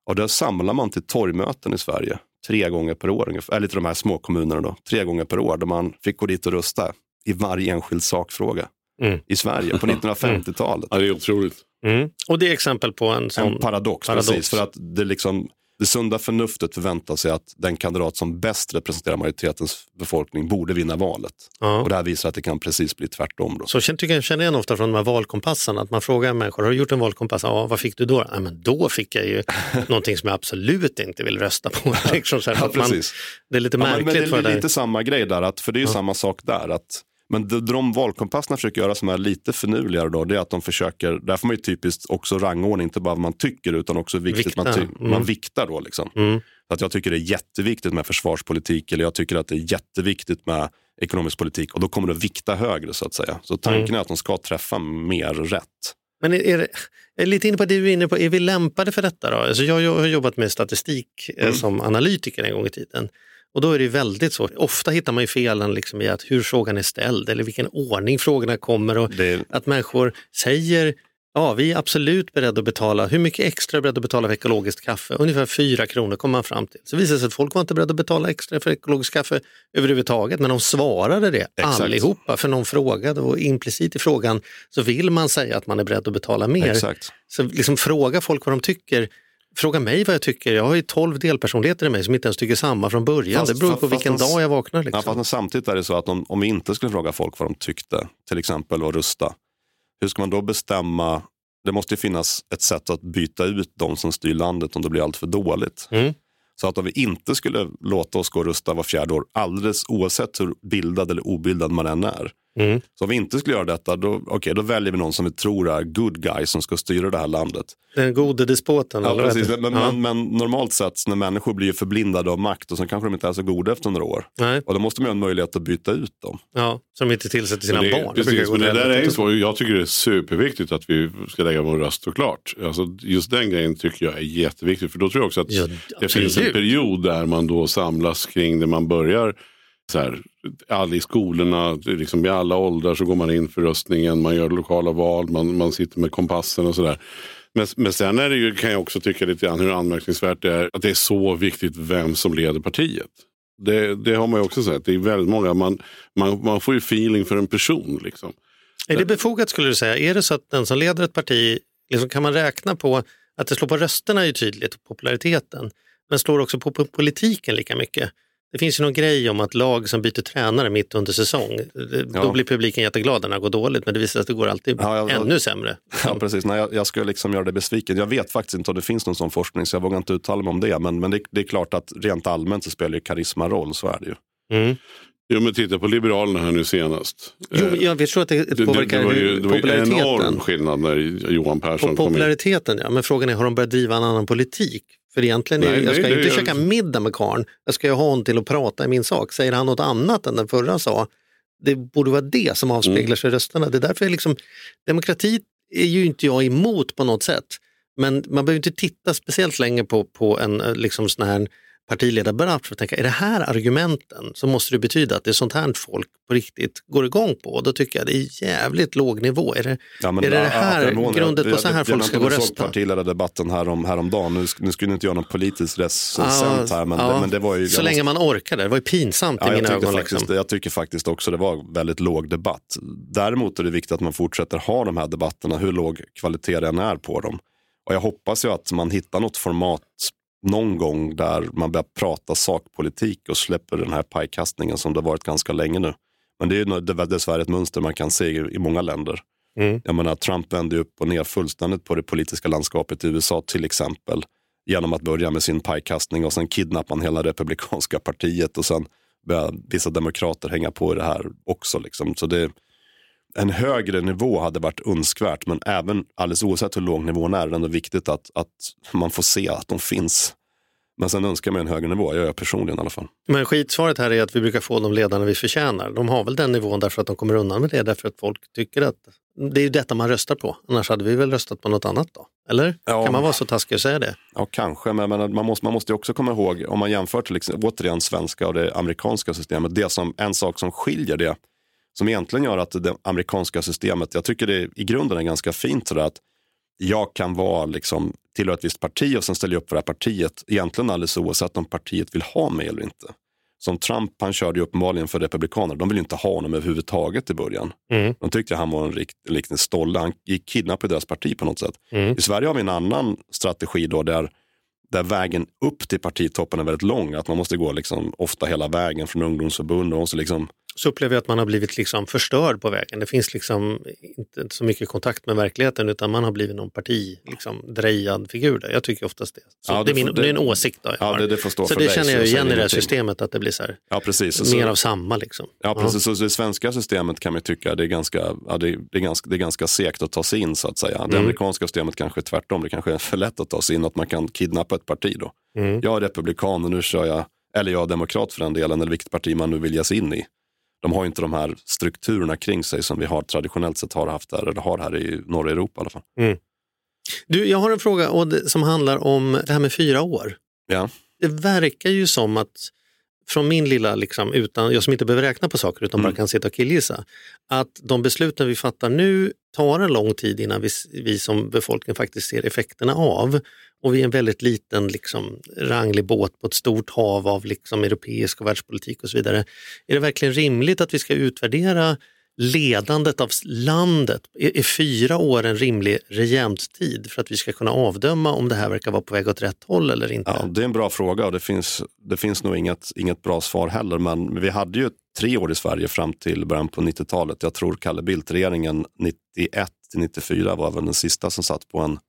Och där samlar man till torgmöten i Sverige tre gånger per år, ungefär. eller till de här små kommunerna då, tre gånger per år, där man fick gå dit och rösta i varje enskild sakfråga Mm. i Sverige på 1950-talet. Ja, det är otroligt. Mm. Och det är exempel på en sån En paradox, paradox. precis. För att det, liksom, det sunda förnuftet förväntar sig att den kandidat som bäst representerar majoritetens befolkning borde vinna valet. Ja. Och det här visar att det kan precis bli tvärtom. Då. Så känner- tycker jag känner igen ofta från de här valkompasserna, att man frågar människor, har du gjort en valkompass? Ja, vad fick du då? Ja, men då fick jag ju någonting som jag absolut inte vill rösta på. liksom så här, Ja, att man, precis. det är lite Ja, men, märkligt men det är där. lite samma grej där, att, för det är ju samma sak där. Att, men det de valkompasserna försöker göra som är lite finurligare då, det är att de försöker, där får man ju typiskt också rangordna, inte bara vad man tycker utan också hur viktigt man, ty- Mm. man viktar då. Liksom. Mm. Så att jag tycker det är jätteviktigt med försvarspolitik eller jag tycker att det är jätteviktigt med ekonomisk politik och då kommer det att vikta högre så att säga. Så tanken Mm. är att de ska träffa mer rätt. Men är, är det, är lite inne på det du är inne på, är vi lämpade för detta då? Alltså jag, jag har jobbat med statistik eh, Mm. som analytiker en gång i tiden. Och då är det väldigt så, ofta hittar man ju felen liksom i att hur frågan är ställd eller vilken ordning frågorna kommer och Det att människor säger Ja, vi är absolut beredda att betala. Hur mycket extra är beredda att betala för ekologiskt kaffe? Ungefär 4 kronor kom man fram till. Så visade det sig att folk var inte beredda att betala extra för ekologiskt kaffe överhuvudtaget, men de svarade det Exakt. allihopa, för någon frågade och implicit i frågan så vill man säga att man är beredd att betala mer. exakt. Så liksom fråga folk vad de tycker. Fråga mig vad jag tycker. Jag har ju 12 delpersonligheter i mig som inte ens tycker samma från början. Fast- det beror på fast- vilken fast- dag jag vaknar. Ja, Liksom. fast men samtidigt är det så att om, om vi inte skulle fråga folk vad de tyckte, till exempel och rösta, hur ska man då bestämma? Det måste ju finnas ett sätt att byta ut de som styr landet om det blir allt för dåligt. Mm. Så att om vi inte skulle låta oss gå och rösta var fjärde år, alldeles oavsett hur bildad eller obildad man än är. Mm. Så om vi inte skulle göra detta, då, okay, då väljer vi någon som vi tror är good guy som ska styra det här landet. Den gode despoten. Ja, precis. Men, det? men, men, normalt sett när människor blir förblindade av makt och så kanske de inte är så goda efter några år. Nej, Och då måste man ha en möjlighet att byta ut dem. ja, som inte tillsätter sina det, barn. Precis, men det där är så. Jag tycker det är superviktigt att vi ska lägga vår röst och klart. Alltså, just den grejen tycker jag är jätteviktig. För då tror jag också att Ja, det finns en period där man då samlas kring det man börjar. Så här, all i skolorna, liksom i alla åldrar så går man in för röstningen, man gör lokala val, man, man sitter med kompassen och sådär. Men, men sen är det ju, kan jag också tycka lite grann hur anmärkningsvärt det är att det är så viktigt vem som leder partiet. Det, det har man ju också sett. Det är väldigt många, man, man, man får ju feeling för en person. Liksom. Är det befogat skulle du säga? Är det så att den som leder ett parti, liksom, kan man räkna på att det slår på rösterna är ju tydligt, populariteten, men slår också på, på politiken lika mycket? Det finns ju någon grej om att lag som byter tränare mitt under säsong, det- då Ja. blir publiken jätteglad när det går dåligt, men det visar sig att det går alltid Ja, jag- ännu sämre. Ja, precis. Nej, jag, jag ska liksom göra det besviken. Jag vet faktiskt inte om det finns någon sån forskning så jag vågar inte uttala mig om det. Men, men det, det är klart att rent allmänt så spelar ju karisma roll, så är det ju. Mm. Jo, men titta på Liberalerna här nu senast. Jo, Eh, jag tror att det, det, det, påverkar det var ju, det var populariteten. enorm skillnad när Johan Persson kom in. populariteten ja, men frågan är har de börjat driva en annan politik? För egentligen, Nej, jag ska nej, inte det- käka middag med karln. jag ska ju ha honom till att prata i min sak. Säger han något annat än den förra sa, det borde vara det som avspeglar Mm. sig i rösterna. Det är därför jag liksom, demokrati är ju inte jag emot på något sätt. Men man behöver inte titta speciellt länge på, på en eh, liksom sån här partiledardebatt för att tänka, är det här argumenten så måste det betyda att det är sånt här folk på riktigt går igång på. Och då tycker jag det är jävligt låg nivå. Är det, Ja, men är det det ja, här förvånad. grundet Jag- på så här jag- folk jag ska gå och om du såg rösta? partiledardebatten härom, häromdagen. Nu, nu skulle inte göra någon politisk recensent Ja, här, men, ja. det, men det var ju... Så jag länge man orkade, det var ju pinsamt Ja, i jag, mina tyckte ögon. faktiskt, Liksom. jag tycker faktiskt också det var väldigt låg debatt. Däremot är det viktigt att man fortsätter ha de här debatterna, hur låg kvalitet det än är på dem. Och jag hoppas ju att man hittar något format någon gång där man börjar prata sakpolitik och släpper den här pajkastningen som det har varit ganska länge nu. Men det är är dessvärre ett mönster man kan se i, många länder. Mm. Jag menar, Trump vände upp och ner fullständigt på det politiska landskapet i USA till exempel. Genom att börja med sin pajkastning och sen kidnappar man hela republikanska partiet och sen börjar vissa demokrater hänga på i det här också. Liksom. Så det, en högre nivå hade varit önskvärt men även alldeles oavsett hur låg nivån är, är det ändå viktigt att, att man får se att de finns. Men sen önskar man en högre nivå, jag gör personligen i alla fall. Men skitsvaret här är att vi brukar få de ledarna vi förtjänar. De har väl den nivån därför att de kommer undan med det, därför att folk tycker att det är ju detta man röstar på. Annars hade vi väl röstat på något annat då? Eller? Ja. Kan man vara så taskig och säga det? Ja, kanske, men, men man, måste, man måste ju också komma ihåg, om man jämför till exempel, återigen svenska och det amerikanska systemet, det som, en sak som skiljer det, som egentligen gör att det amerikanska systemet, jag tycker det i grunden är ganska fint sådär att jag kan vara liksom, tillhöra ett visst parti och sen ställa upp för det här partiet, egentligen alldeles oavsett om partiet vill ha mig eller inte. Som Trump, han körde ju uppenbarligen för republikaner, de ville inte ha honom överhuvudtaget i början. Mm. De tyckte han var en riktig riktig stolle, han gick kidnappade deras parti på något sätt. Mm. I Sverige har vi en annan strategi då där, där vägen upp till partitoppen är väldigt lång. Att man måste gå liksom ofta hela vägen från ungdomsförbund och måste liksom Så upplever jag att man har blivit liksom förstörd på vägen. Det finns liksom inte så mycket kontakt med verkligheten utan man har blivit någon parti, liksom, drejad figur där. Jag tycker oftast det. Så Ja, det, det är min, det, det- är en åsikt då jag Ja, har. det, det får stå Så för det dig, känner jag igen i det här systemet, att det blir så här, Ja, precis. Så- mer av samma. Liksom. Ja, precis. Så det svenska systemet kan man tycka det är ganska, ja, det, det, är ganska, det är ganska segt att ta sig in så att säga. Det Mm. amerikanska systemet kanske är tvärtom. Det kanske är för lätt att ta sig in, att man kan kidnappa ett parti då. Mm. Jag är republikan och nu kör jag, eller jag är demokrat för den delen, eller vilket parti man nu vill ge sig in i. De har inte de här strukturerna kring sig som vi har traditionellt sett har haft där, eller har här i norra Europa i alla fall. Du, jag har en fråga och som handlar om det här med fyra år. Ja. Det verkar ju som att från min lilla, liksom, utan, jag som inte behöver räkna på saker utan bara Mm. kan sitta och killgissa, att de besluten vi fattar nu tar en lång tid innan vi, vi som befolkning faktiskt ser effekterna av. Och vi är en väldigt liten liksom, ranglig båt på ett stort hav av liksom, europeisk och världspolitik och så vidare. Är det verkligen rimligt att vi ska utvärdera ledandet av landet? Är, är fyra år en rimlig regenttid för att vi ska kunna avdöma om det här verkar vara på väg åt rätt håll eller inte? Ja, det är en bra fråga och det finns, det finns nog inget, inget bra svar heller. Men vi hade ju tre år i Sverige fram till början på 90-talet. Jag tror Kalle Bildt-regeringen 91 till 94 var väl den sista som satt på en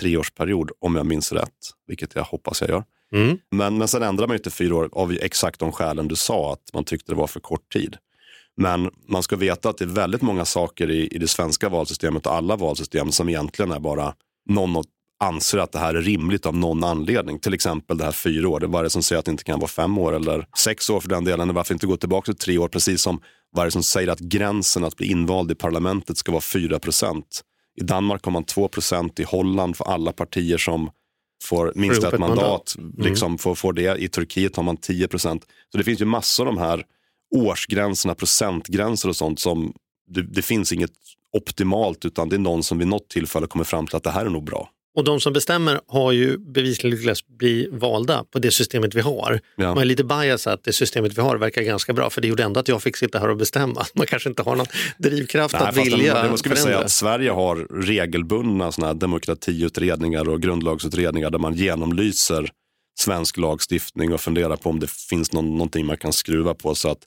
treårsperiod, om jag minns rätt, vilket jag hoppas jag gör. Mm. Men, men sen ändrade man ju till fyra år av exakt de skälen du sa, att man tyckte det var för kort tid. Men man ska veta att det är väldigt många saker i, i det svenska valsystemet och alla valsystem som egentligen är bara någon anser att det här är rimligt av någon anledning. Till exempel det här fyra år. Det är det som säger att det inte kan vara fem år eller sex år för den delen. Varför inte gå tillbaka till tre år? Precis som det som säger att gränsen att bli invald i parlamentet ska vara 4 procent. I Danmark har man 2 procent. I Holland för alla partier som får minst ett mandat, mandat. liksom får, får det. I Turkiet har man 10 procent. Så det finns ju massor av de här årsgränserna, procentgränser och sånt som det, det finns inget optimalt utan det är någon som vid något tillfälle kommer fram till att det här är nog bra. Och de som bestämmer har ju bevisligen lyckats bli valda på det systemet vi har. Ja. Man är lite bias att det systemet vi har verkar ganska bra för det gjorde ändå att jag fick sitta här och bestämma. Man kanske inte har någon drivkraft att fast den- vilja det skulle säga att Sverige har regelbundna såna här demokratiutredningar och grundlagsutredningar där man genomlyser svensk lagstiftning och funderar på om det finns någon, någonting man kan skruva på. Så att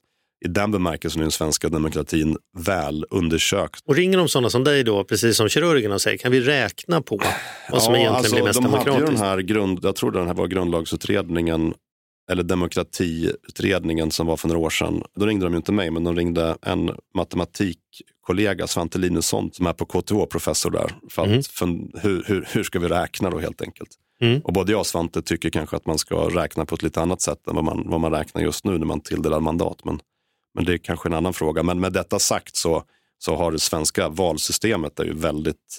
i den bemärkelsen är den svenska demokratin väl undersökt. Och ringer de sådana som dig då, precis som kirurgerna säger, kan vi räkna på vad som egentligen blir mest alltså, de hade ju demokratiskt? den här grund, jag tror den här var grundlagsutredningen eller demokratiutredningen som var för några år sedan. Då ringde de ju inte mig, men de ringde en matematikkollega, Svante Linusson, som är på KTH, professor där. För att, Mm. för, hur, hur, hur ska vi räkna då helt enkelt? Mm. Och både jag och Svante tycker kanske att man ska räkna på ett lite annat sätt än vad man, vad man räknar just nu när man tilldelar mandat. Men, men det är kanske en annan fråga. Men med detta sagt så, så har det svenska valsystemet är ju väldigt,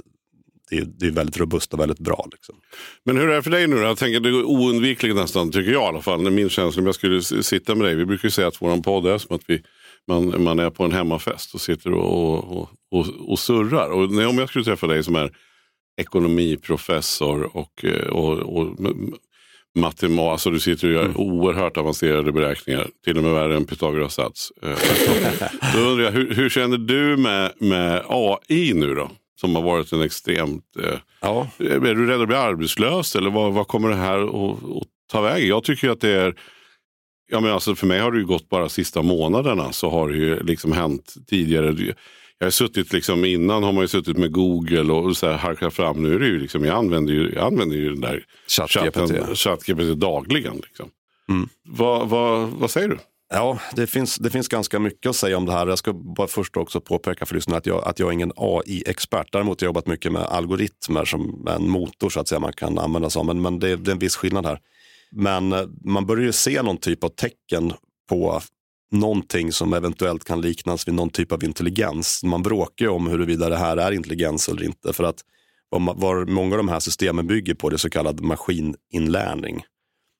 det är, det är väldigt robust och väldigt bra. Liksom. Men hur är det för dig nu då? Jag tänker det är oundvikligt nästan, tycker jag i alla fall. Min känsla om jag skulle sitta med dig. Vi brukar ju säga att vår podd är som att vi, man, man är på en hemmafest och sitter och, och, och, och surrar. Och om jag skulle träffa dig som är ekonomiprofessor och, och, och matemat, alltså du sitter och gör oerhört avancerade beräkningar, till och med värre än Pythagoras sats. Eh, Då undrar jag, hur, hur känner du med, med AI nu då? Som har varit en extremt eh, Ja, är du rädd att bli arbetslös eller vad, vad kommer det här att, att ta vägen? Jag tycker att det är, ja men alltså för mig har det ju gått bara sista månaderna så har det ju liksom hänt tidigare. Jag har suttit liksom innan har man ju suttit med Google och så här harkat fram. Nu är det ju liksom, jag använder ju, jag använder ju den där ChatGPT. ChatGPT dagligen. Liksom. Mm. Vad, vad, vad säger du? Ja, det finns, det finns ganska mycket att säga om det här. Jag ska bara först också påpeka för lyssnarna att jag, att jag är ingen AI-expert. Däremot har jag jobbat mycket med algoritmer som en motor så att säga man kan använda sig av. Men, men det, är- det är en viss skillnad här. Men eh, man börjar ju se någon typ av tecken på någonting som eventuellt kan liknas vid någon typ av intelligens. Man bråkar ju om huruvida det här är intelligens eller inte. För att vad många av de här systemen bygger på det är så kallad maskininlärning.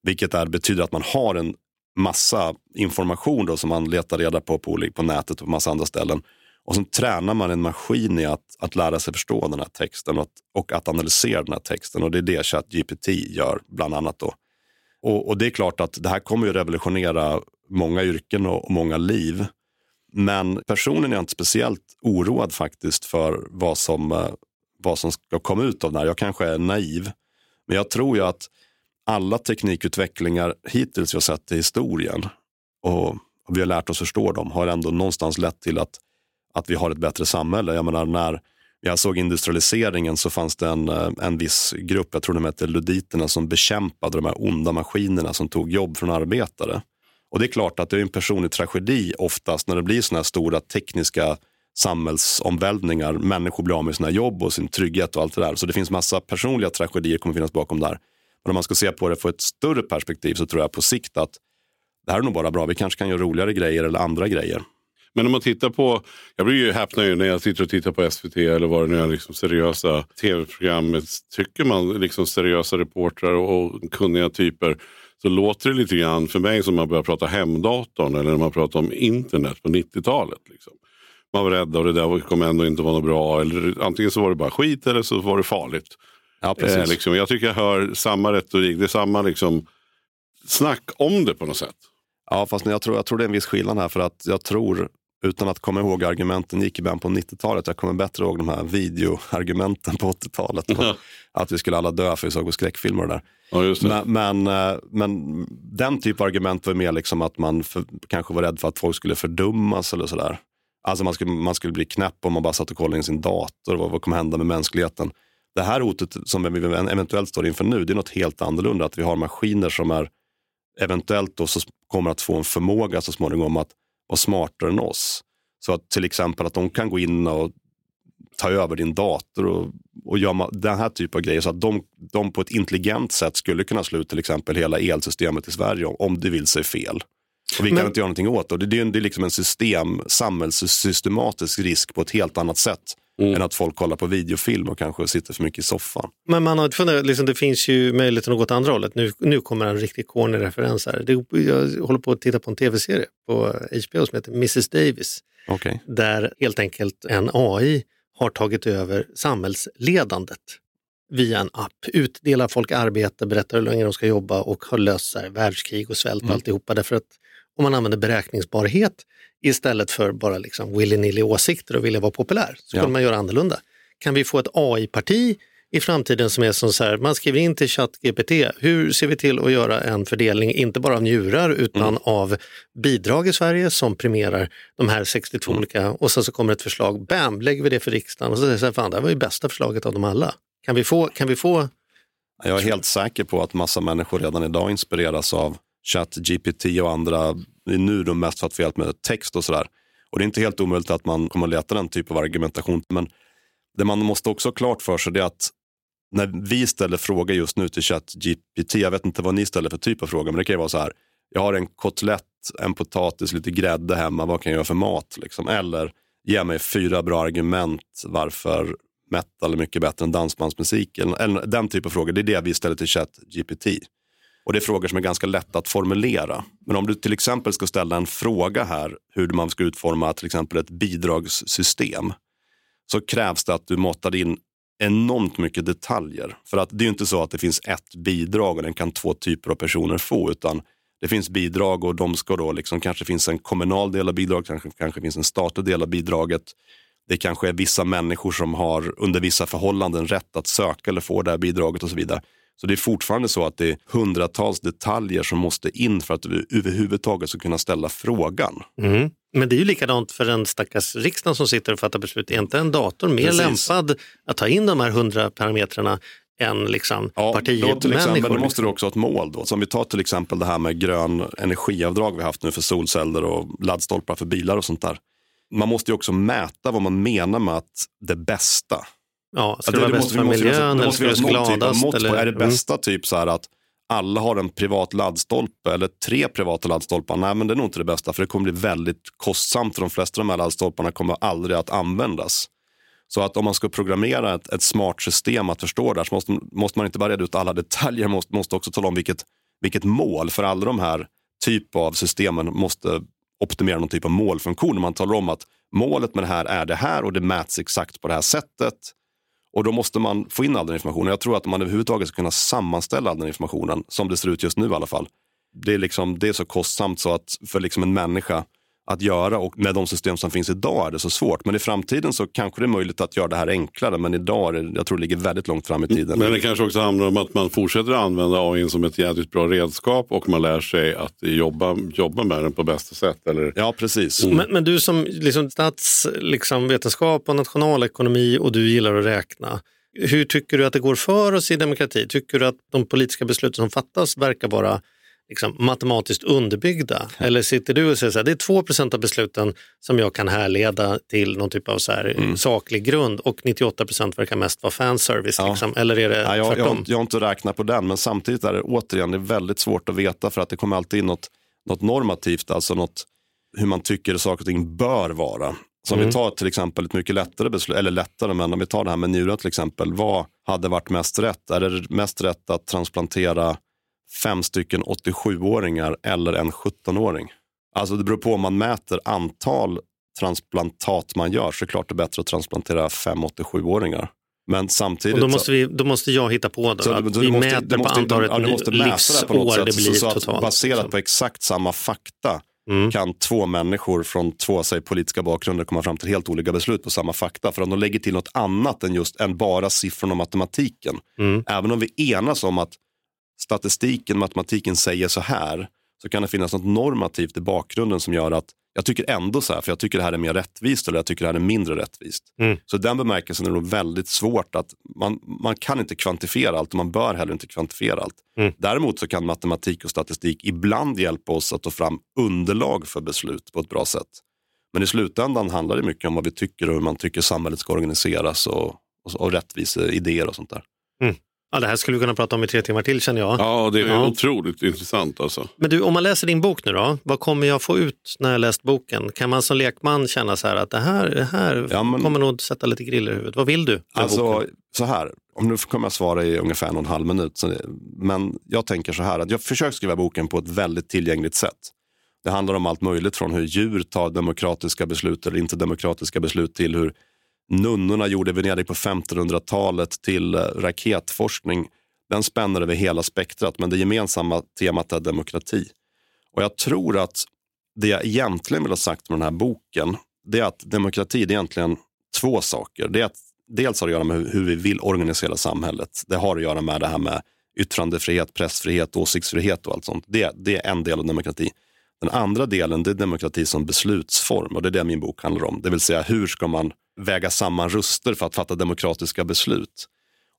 Vilket är, betyder att man har en massa information då, som man letar reda på på, på nätet och på massa andra ställen. Och sen tränar man en maskin i att, att lära sig förstå den här texten och att, och att analysera den här texten. Och det är det ChatGPT gör bland annat. då. Och, och, det är klart att det här kommer ju revolutionera många yrken och, många liv. Men personen är inte speciellt oroad faktiskt för vad som, eh, vad som ska komma ut av det här. Jag kanske är naiv. Men jag tror ju att alla teknikutvecklingar hittills vi har sett i historien och, vi har lärt oss förstå dem har ändå någonstans lett till att, att vi har ett bättre samhälle. Jag menar när jag såg industrialiseringen så fanns det en, eh, en viss grupp, jag tror de hette luditerna, som bekämpade de här onda maskinerna som tog jobb från arbetare. Och det är klart att det är en personlig tragedi oftast när det blir sådana här stora tekniska samhällsomvälvningar. Människor blir av med sina jobb och sin trygghet och allt det där. Så det finns massa personliga tragedier kommer finnas bakom där. Men om man ska se på det från ett större perspektiv så tror jag på sikt att det här är nog bara bra. Vi kanske kan göra roligare grejer eller andra grejer. Men om man tittar på, jag blir ju häpnad när jag sitter och tittar på SVT eller vad det nu är, liksom seriösa tv-program. Tycker man liksom seriösa reportrar och kunniga typer så låter det lite grann för mig som man börjar prata hemdatorn eller när man pratar om internet på 90-talet. Liksom. Man var rädd och det där kommer ändå inte vara något bra. Eller, antingen så var det bara skit eller så var det farligt. Ja, precis. Eh, liksom, jag tycker jag hör samma retorik, det är samma liksom, snack om det på något sätt. Ja, fast jag tror, jag tror det är en viss skillnad här för att jag tror utan att komma ihåg argumenten gick i början på 90-talet. Jag kommer bättre ihåg de här videoargumenten på 80-talet. Ja. Att vi skulle alla dö för vi såg på skräckfilmer och där. Ja, men, men, eh, men, den typ av argument var mer liksom att man för, kanske var rädd för att folk skulle fördummas eller sådär. Alltså man skulle, man skulle bli knäpp om man bara satt och kollade in sin dator. Vad, vad kommer hända med mänskligheten? Det här hotet som vi eventuellt står inför nu, det är något helt annorlunda. Att vi har maskiner som är eventuellt då så kommer att få en förmåga så småningom att vara smartare än oss. Så att till exempel att de kan gå in och ta över din dator och, och göra den här typen av grejer. Så att de, de på ett intelligent sätt skulle kunna slå ut till exempel hela elsystemet i Sverige om, om det vill sig fel. Och vi kan inte göra någonting åt det. Det är, det är liksom en system, samhällssystematisk risk på ett helt annat sätt Mm. än att folk kollar på videofilm och kanske sitter för mycket i soffan. Men man har funderat, liksom, det finns ju möjligheten att gå åt andra hållet. Nu, nu kommer en riktigt corny referens här. Det, jag håller på att titta på en tv-serie på HBO som heter Mrs Davis. Okay. Där helt enkelt en AI har tagit över samhällsledandet via en app. Utdelar folk arbete, berättar hur länge de ska jobba och har löst här, världskrig och svält och mm. alltihopa. Därför att om man använder beräkningsbarhet istället för bara liksom willy-nilly åsikter och vilja vara populär. Så ja. kunde man göra annorlunda. Kan vi få ett AI-parti i framtiden som är som så här, man skriver in till ChatGPT, hur ser vi till att göra en fördelning, inte bara av njurar utan mm. av bidrag i Sverige som premierar de här 62 mm. olika och sen så kommer ett förslag, bam, lägger vi det för riksdagen och så säger man, fan det var ju bästa förslaget av dem alla. Kan vi få, kan vi få jag är helt säker på att massa människor redan idag inspireras av ChatGPT och andra, nu då mest för att få hjälp med text och sådär. Och det är inte helt omöjligt att man kommer att leta den typ av argumentation. Men det man måste också ha klart för sig är att när vi ställer frågor just nu till ChatGPT, jag vet inte vad ni ställer för typ av fråga, men det kan ju vara så här, jag har en kotlett, en potatis, lite grädde hemma, vad kan jag göra för mat? Liksom? Eller ge mig fyra bra argument varför metal är mycket bättre än dansbandsmusik. Eller, eller den typen av frågor, det är det vi ställer till ChatGPT. Och det är frågor som är ganska lätta att formulera. Men om du till exempel ska ställa en fråga här hur man ska utforma till exempel ett bidragssystem så krävs det att du matar in enormt mycket detaljer. För att det är inte så att det finns ett bidrag och den kan två typer av personer få utan det finns bidrag och de ska då liksom, kanske finns en kommunal del av bidraget, kanske, kanske finns en statlig del av bidraget. Det kanske är vissa människor som har under vissa förhållanden rätt att söka eller få det här bidraget och så vidare. Så det är fortfarande så att det är hundratals detaljer som måste in för att du överhuvudtaget ska kunna ställa frågan. Mm. Men det är ju likadant för den stackars riksdagen som sitter och fattar beslut. Är inte en dator mer Precis. lämpad att ta in de här hundra parametrarna än liksom ja, partimänniskor? Då, måste du också ha ett mål. Då. Så om vi tar till exempel det här med grön energiavdrag vi haft nu för solceller och laddstolpar för bilar och sånt där. Man måste ju också mäta vad man menar med att det bästa. Ja, ska det, det vara bäst för miljön eller ska det vara gladast? Typ eller? Är det bästa mm. typ så här att alla har en privat laddstolpe eller tre privata laddstolpar. Nej, men det är nog inte det bästa för det kommer bli väldigt kostsamt för de flesta av de här laddstolparna kommer aldrig att användas. Så att om man ska programmera ett, ett smart system att förstå det här så måste, måste man inte bara reda ut alla detaljer, måste, måste också tala om vilket, vilket mål för alla de här typ av systemen måste optimera någon typ av målfunktion. Man talar om att målet med det här är det här och det mäts exakt på det här sättet. Och då måste man få in all den informationen. Jag tror att man överhuvudtaget ska kunna sammanställa all den informationen, som det ser ut just nu i alla fall. Det är, liksom, det är så kostsamt så att för liksom en människa att göra och med de system som finns idag är det så svårt. Men i framtiden så kanske det är möjligt att göra det här enklare. Men idag är det, jag tror det ligger väldigt långt fram i tiden. Men det kanske också handlar om att man fortsätter att använda AI som ett jädrigt bra redskap och man lär sig att jobba, jobba med den på bästa sätt. Eller? Ja, precis. Mm. Men, men, du som liksom, statsvetenskap liksom, och nationalekonomi och du gillar att räkna. Hur tycker du att det går för oss i demokrati? Tycker du att de politiska besluten som fattas verkar vara liksom, matematiskt underbyggda? Eller sitter du och säger att det är 2% av besluten som jag kan härleda till någon typ av så här, mm. saklig grund och 98% verkar mest vara fanservice? Ja. Liksom. Eller är det ja, jag, jag, jag har inte räknat på den, men samtidigt är det återigen det är väldigt svårt att veta för att det kommer alltid in något, något normativt, alltså något hur man tycker saker och ting bör vara. Så om mm. vi tar till exempel ett mycket lättare beslut, eller lättare, men om vi tar det här med njurar till exempel. Vad hade varit mest rätt? Är det mest rätt att transplantera fem stycken 87-åringar eller en 17-åring? Alltså det beror på om man mäter antal transplantat man gör så är det klart det är bättre att transplantera fem 87-åringar. Men samtidigt... Och då, måste vi, då måste jag hitta på då, så, att vi måste, mäter måste, på antalet ja, livsår det blir så, så totalt. Baserat liksom. på exakt samma fakta mm. kan två människor från två säg, politiska bakgrunder komma fram till helt olika beslut på samma fakta. För om de lägger till något annat än just än bara siffrorna och matematiken. Mm. Även om vi enas om att statistiken, matematiken säger så här, så kan det finnas något normativt i bakgrunden som gör att jag tycker ändå så här, för jag tycker det här är mer rättvist eller jag tycker det här är mindre rättvist. Mm. Så den bemärkelsen är nog väldigt svårt att man, man kan inte kvantifiera allt och man bör heller inte kvantifiera allt. Mm. Däremot så kan matematik och statistik ibland hjälpa oss att ta fram underlag för beslut på ett bra sätt. Men i slutändan handlar det mycket om vad vi tycker och hur man tycker samhället ska organiseras och, och, och rättvisa idéer och sånt där. Mm. Ja, det här skulle vi kunna prata om i tre timmar till känner jag. Ja, det är ja. otroligt intressant alltså. Men du, om man läser din bok nu då, vad kommer jag få ut när jag läst boken? Kan man som lekman känna så här att det här, det här ja, men... kommer nog sätta lite griller i huvudet. Vad vill du? Alltså, boken? så här, om nu kommer jag svara i ungefär en och en halv minut. Men jag tänker så här, att jag försöker skriva boken på ett väldigt tillgängligt sätt. Det handlar om allt möjligt från hur djur tar demokratiska beslut eller inte demokratiska beslut till hur nunnorna gjorde i Venedig på 1500-talet till eh, raketforskning. Den spänner över hela spektrat, men det gemensamma temat är demokrati. Och jag tror att det jag egentligen vill ha sagt med den här boken, det är att demokrati är egentligen två saker. Det är att dels har det att göra med hur vi vill organisera samhället. Det har att göra med det här med yttrandefrihet, pressfrihet, åsiktsfrihet och allt sånt. Det, det är en del av demokrati. Den andra delen det är demokrati som beslutsform och det är det min bok handlar om. Det vill säga hur ska man väga samman röster för att fatta demokratiska beslut.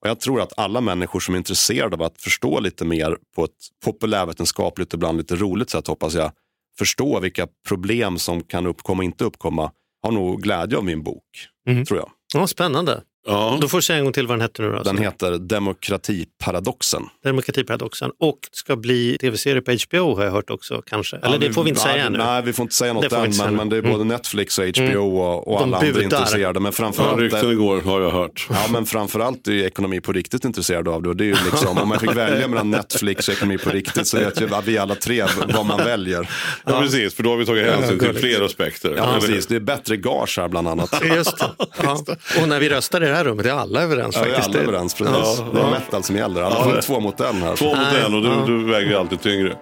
Och Jag tror att alla människor som är intresserade av att förstå lite mer på ett populärvetenskapligt, ibland lite roligt sätt hoppas jag, förstå vilka problem som kan uppkomma och inte uppkomma, har nog glädje av min bok, mm. tror jag. Ja, spännande. Ja. Då får du säga en gång till vad den heter nu. Då, den heter Demokratiparadoxen. Demokratiparadoxen och ska bli tv-serie på HBO har jag hört också kanske. Eller ja, det får vi inte säga ännu. Nej, vi får inte säga något än, men, men, det är både mm. Netflix och HBO mm. och, och alla andra intresserade. Men framförallt, ja, rykten igår har jag hört. Ja, men framförallt är ekonomi på riktigt intresserad av det. Och det är ju liksom, om man fick välja mellan Netflix och ekonomi på riktigt så vet ju vi alla tre vad man väljer. Ja, ja precis, för då har vi tagit hänsyn till fler aspekter. Ja, precis. Det är bättre gage här bland annat. Just det. Ja. Och när vi det här rummet är alla överens ja, faktiskt. Vi är alla överens, precis. Ja, det är metal som gäller. Alla får två mot en här. Två mot en och du, du väger alltid tyngre.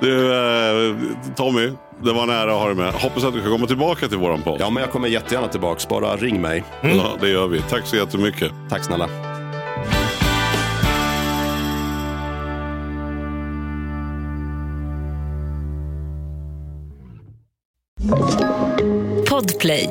du, eh, Tommy, det var nära att ha dig med. Hoppas att du kan komma tillbaka till våran podd. Ja, men jag kommer jättegärna tillbaka. Bara ring mig. Mm. Ja, det gör vi. Tack så jättemycket. Tack snälla. Podplay